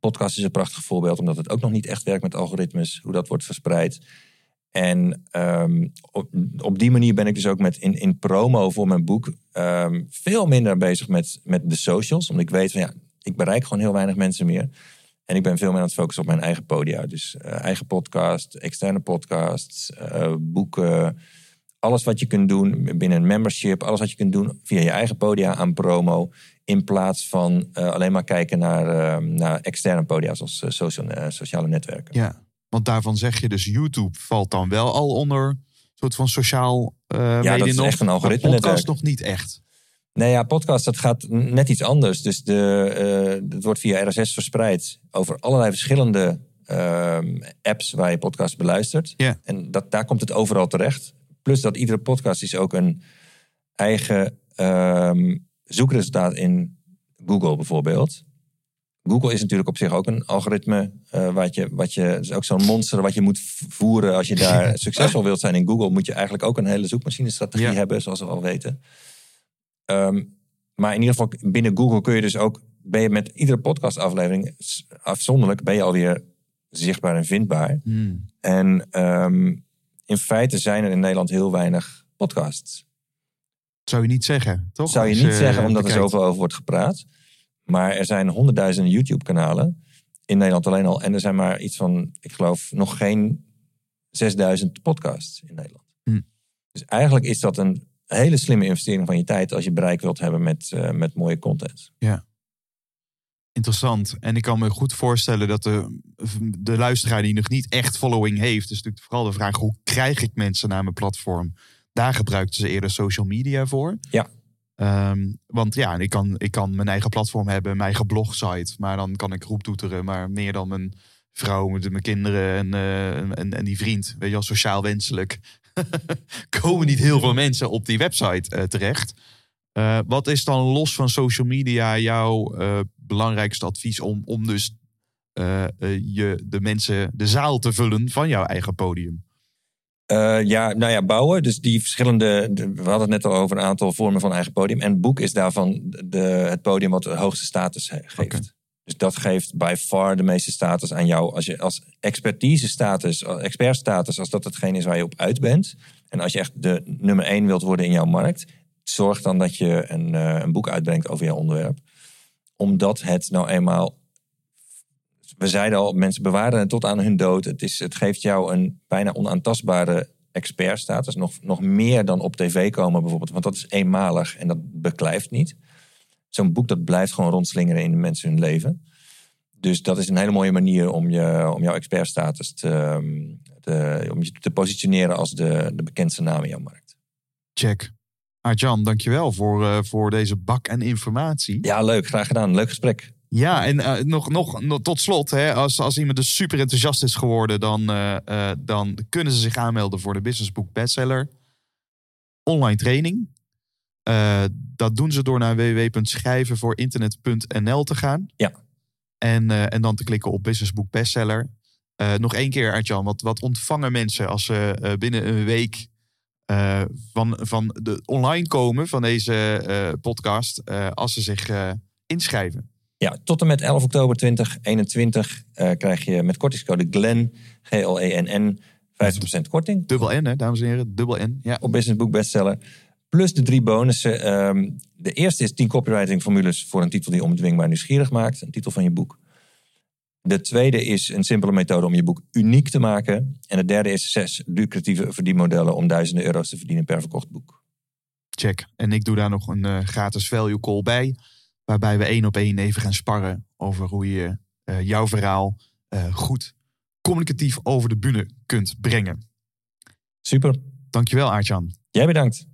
Podcast is een prachtig voorbeeld, omdat het ook nog niet echt werkt met algoritmes, hoe dat wordt verspreid. En ehm, op, die manier ben ik dus ook met in, in promo voor mijn boek ehm, veel minder bezig met, met de socials. Omdat ik weet van ja, ik bereik gewoon heel weinig mensen meer. En ik ben veel meer aan het focussen op mijn eigen podia. Dus eh, eigen podcast, externe podcasts, eh, boeken. Alles wat je kunt doen binnen een membership. Alles wat je kunt doen via je eigen podia aan promo. In plaats van eh, alleen maar kijken naar, eh, naar externe podia zoals social, sociale netwerken. Ja, want daarvan zeg je dus YouTube valt dan wel al onder een soort van sociaal eh dat media is nog, echt een algoritme-netwerk. podcast nog niet echt. Nee, ja, podcast dat gaat net iets anders. Dus de, eh, het wordt via RSS verspreid over allerlei verschillende ehm, apps waar je podcast beluistert. Ja. En dat, daar komt het overal terecht. Plus dat iedere podcast is ook een eigen ehm, zoekresultaat in Google bijvoorbeeld. Google is natuurlijk op zich ook een algoritme. eh, wat je, wat je, is ook zo'n monster wat je moet voeren. Als je daar succesvol wilt zijn in Google, moet je eigenlijk ook een hele zoekmachine-strategie Ja. hebben, zoals we al weten. Ehm, maar in ieder geval binnen Google kun je dus ook, ben je met iedere podcastaflevering afzonderlijk, ben je alweer zichtbaar en vindbaar. Hmm. En ehm, in feite zijn er in Nederland heel weinig podcasts. Zou je niet zeggen, toch? Zou je niet zeggen, omdat er zoveel over wordt gepraat. Maar er zijn honderdduizenden YouTube-kanalen in Nederland alleen al. En er zijn maar iets van, ik geloof, nog geen 6000 podcasts in Nederland. Hm. Dus eigenlijk is dat een hele slimme investering van je tijd als je bereik wilt hebben met, eh, met mooie content. Interessant. En ik kan me goed voorstellen dat de, de luisteraar die nog niet echt following heeft, is natuurlijk vooral de vraag: hoe krijg ik mensen naar mijn platform? Daar gebruikten ze eerder social media voor. Ja. Ehm, want ja, ik kan, ik kan mijn eigen platform hebben, mijn eigen blogsite, maar dan kan ik roeptoeteren. Maar meer dan mijn vrouw, mijn kinderen en, eh, en, en die vriend, weet je wel, sociaal wenselijk, komen niet heel veel mensen op die website eh, terecht. Eh, wat is dan los van social media jouw belangrijkste advies om, om dus je, de mensen de zaal te vullen van jouw eigen podium? Eh, ja, nou ja, bouwen. Dus die verschillende. de- we hadden het net al over een aantal vormen van eigen podium. En boek is daarvan de, het podium wat de hoogste status he- geeft. Dus dat geeft by far de meeste status aan jou. Als je als expertise status, als expert status, als dat hetgeen is waar je op uit bent. En als je echt de nummer één wilt worden in jouw markt. Zorg dan dat je een, eh, een boek uitbrengt over jouw onderwerp. Omdat het nou eenmaal we zeiden al, mensen bewaren het tot aan hun dood. Het, is, het geeft jou een bijna onaantastbare expertstatus. Nog, nog meer dan op tv komen bijvoorbeeld. Want dat is eenmalig en dat beklijft niet. Zo'n boek dat blijft gewoon rondslingeren in de mensen hun leven. Dus dat is een hele mooie manier om, je, om jouw expertstatus te, ehm, te, om je te positioneren als de, de bekendste naam in jouw markt. Check. Arjan, dankjewel voor, eh, voor deze bak en informatie. Ja, leuk. Graag gedaan. Leuk gesprek. Ja, en eh, nog, nog, nog tot slot, hè, als, als iemand dus super enthousiast is geworden, dan, eh, eh, dan kunnen ze zich aanmelden voor de Business Book Bestseller online training. Dat doen ze door naar www.schrijvenvoorinternet.nl te gaan. Ja. En, en dan te klikken op Business Book Bestseller. Nog één keer, Artjan, wat, wat ontvangen mensen als ze binnen een week van, van de online komen van deze podcast, als ze zich inschrijven? Ja, tot en met 11 oktober 2021 eh, krijg je met kortingscode GLEN, G-L-E-N-N, 50% korting Dubbel N, hè, dames en heren. Dubbel N. Ja. op Business Book Bestseller. Plus de drie bonussen. Ehm, de eerste is 10 copywriting formules voor een titel die onbedwingbaar nieuwsgierig maakt. Een titel van je boek. De tweede is een simpele methode om je boek uniek te maken. En de derde is zes lucratieve verdienmodellen om duizenden euro's te verdienen per verkocht boek. Check. En ik doe daar nog een eh, gratis value call bij. Waarbij we één op één even gaan sparren over hoe je eh, jouw verhaal eh, goed communicatief over de bühne kunt brengen. Super. Dankjewel, Aartjan. Jij bedankt.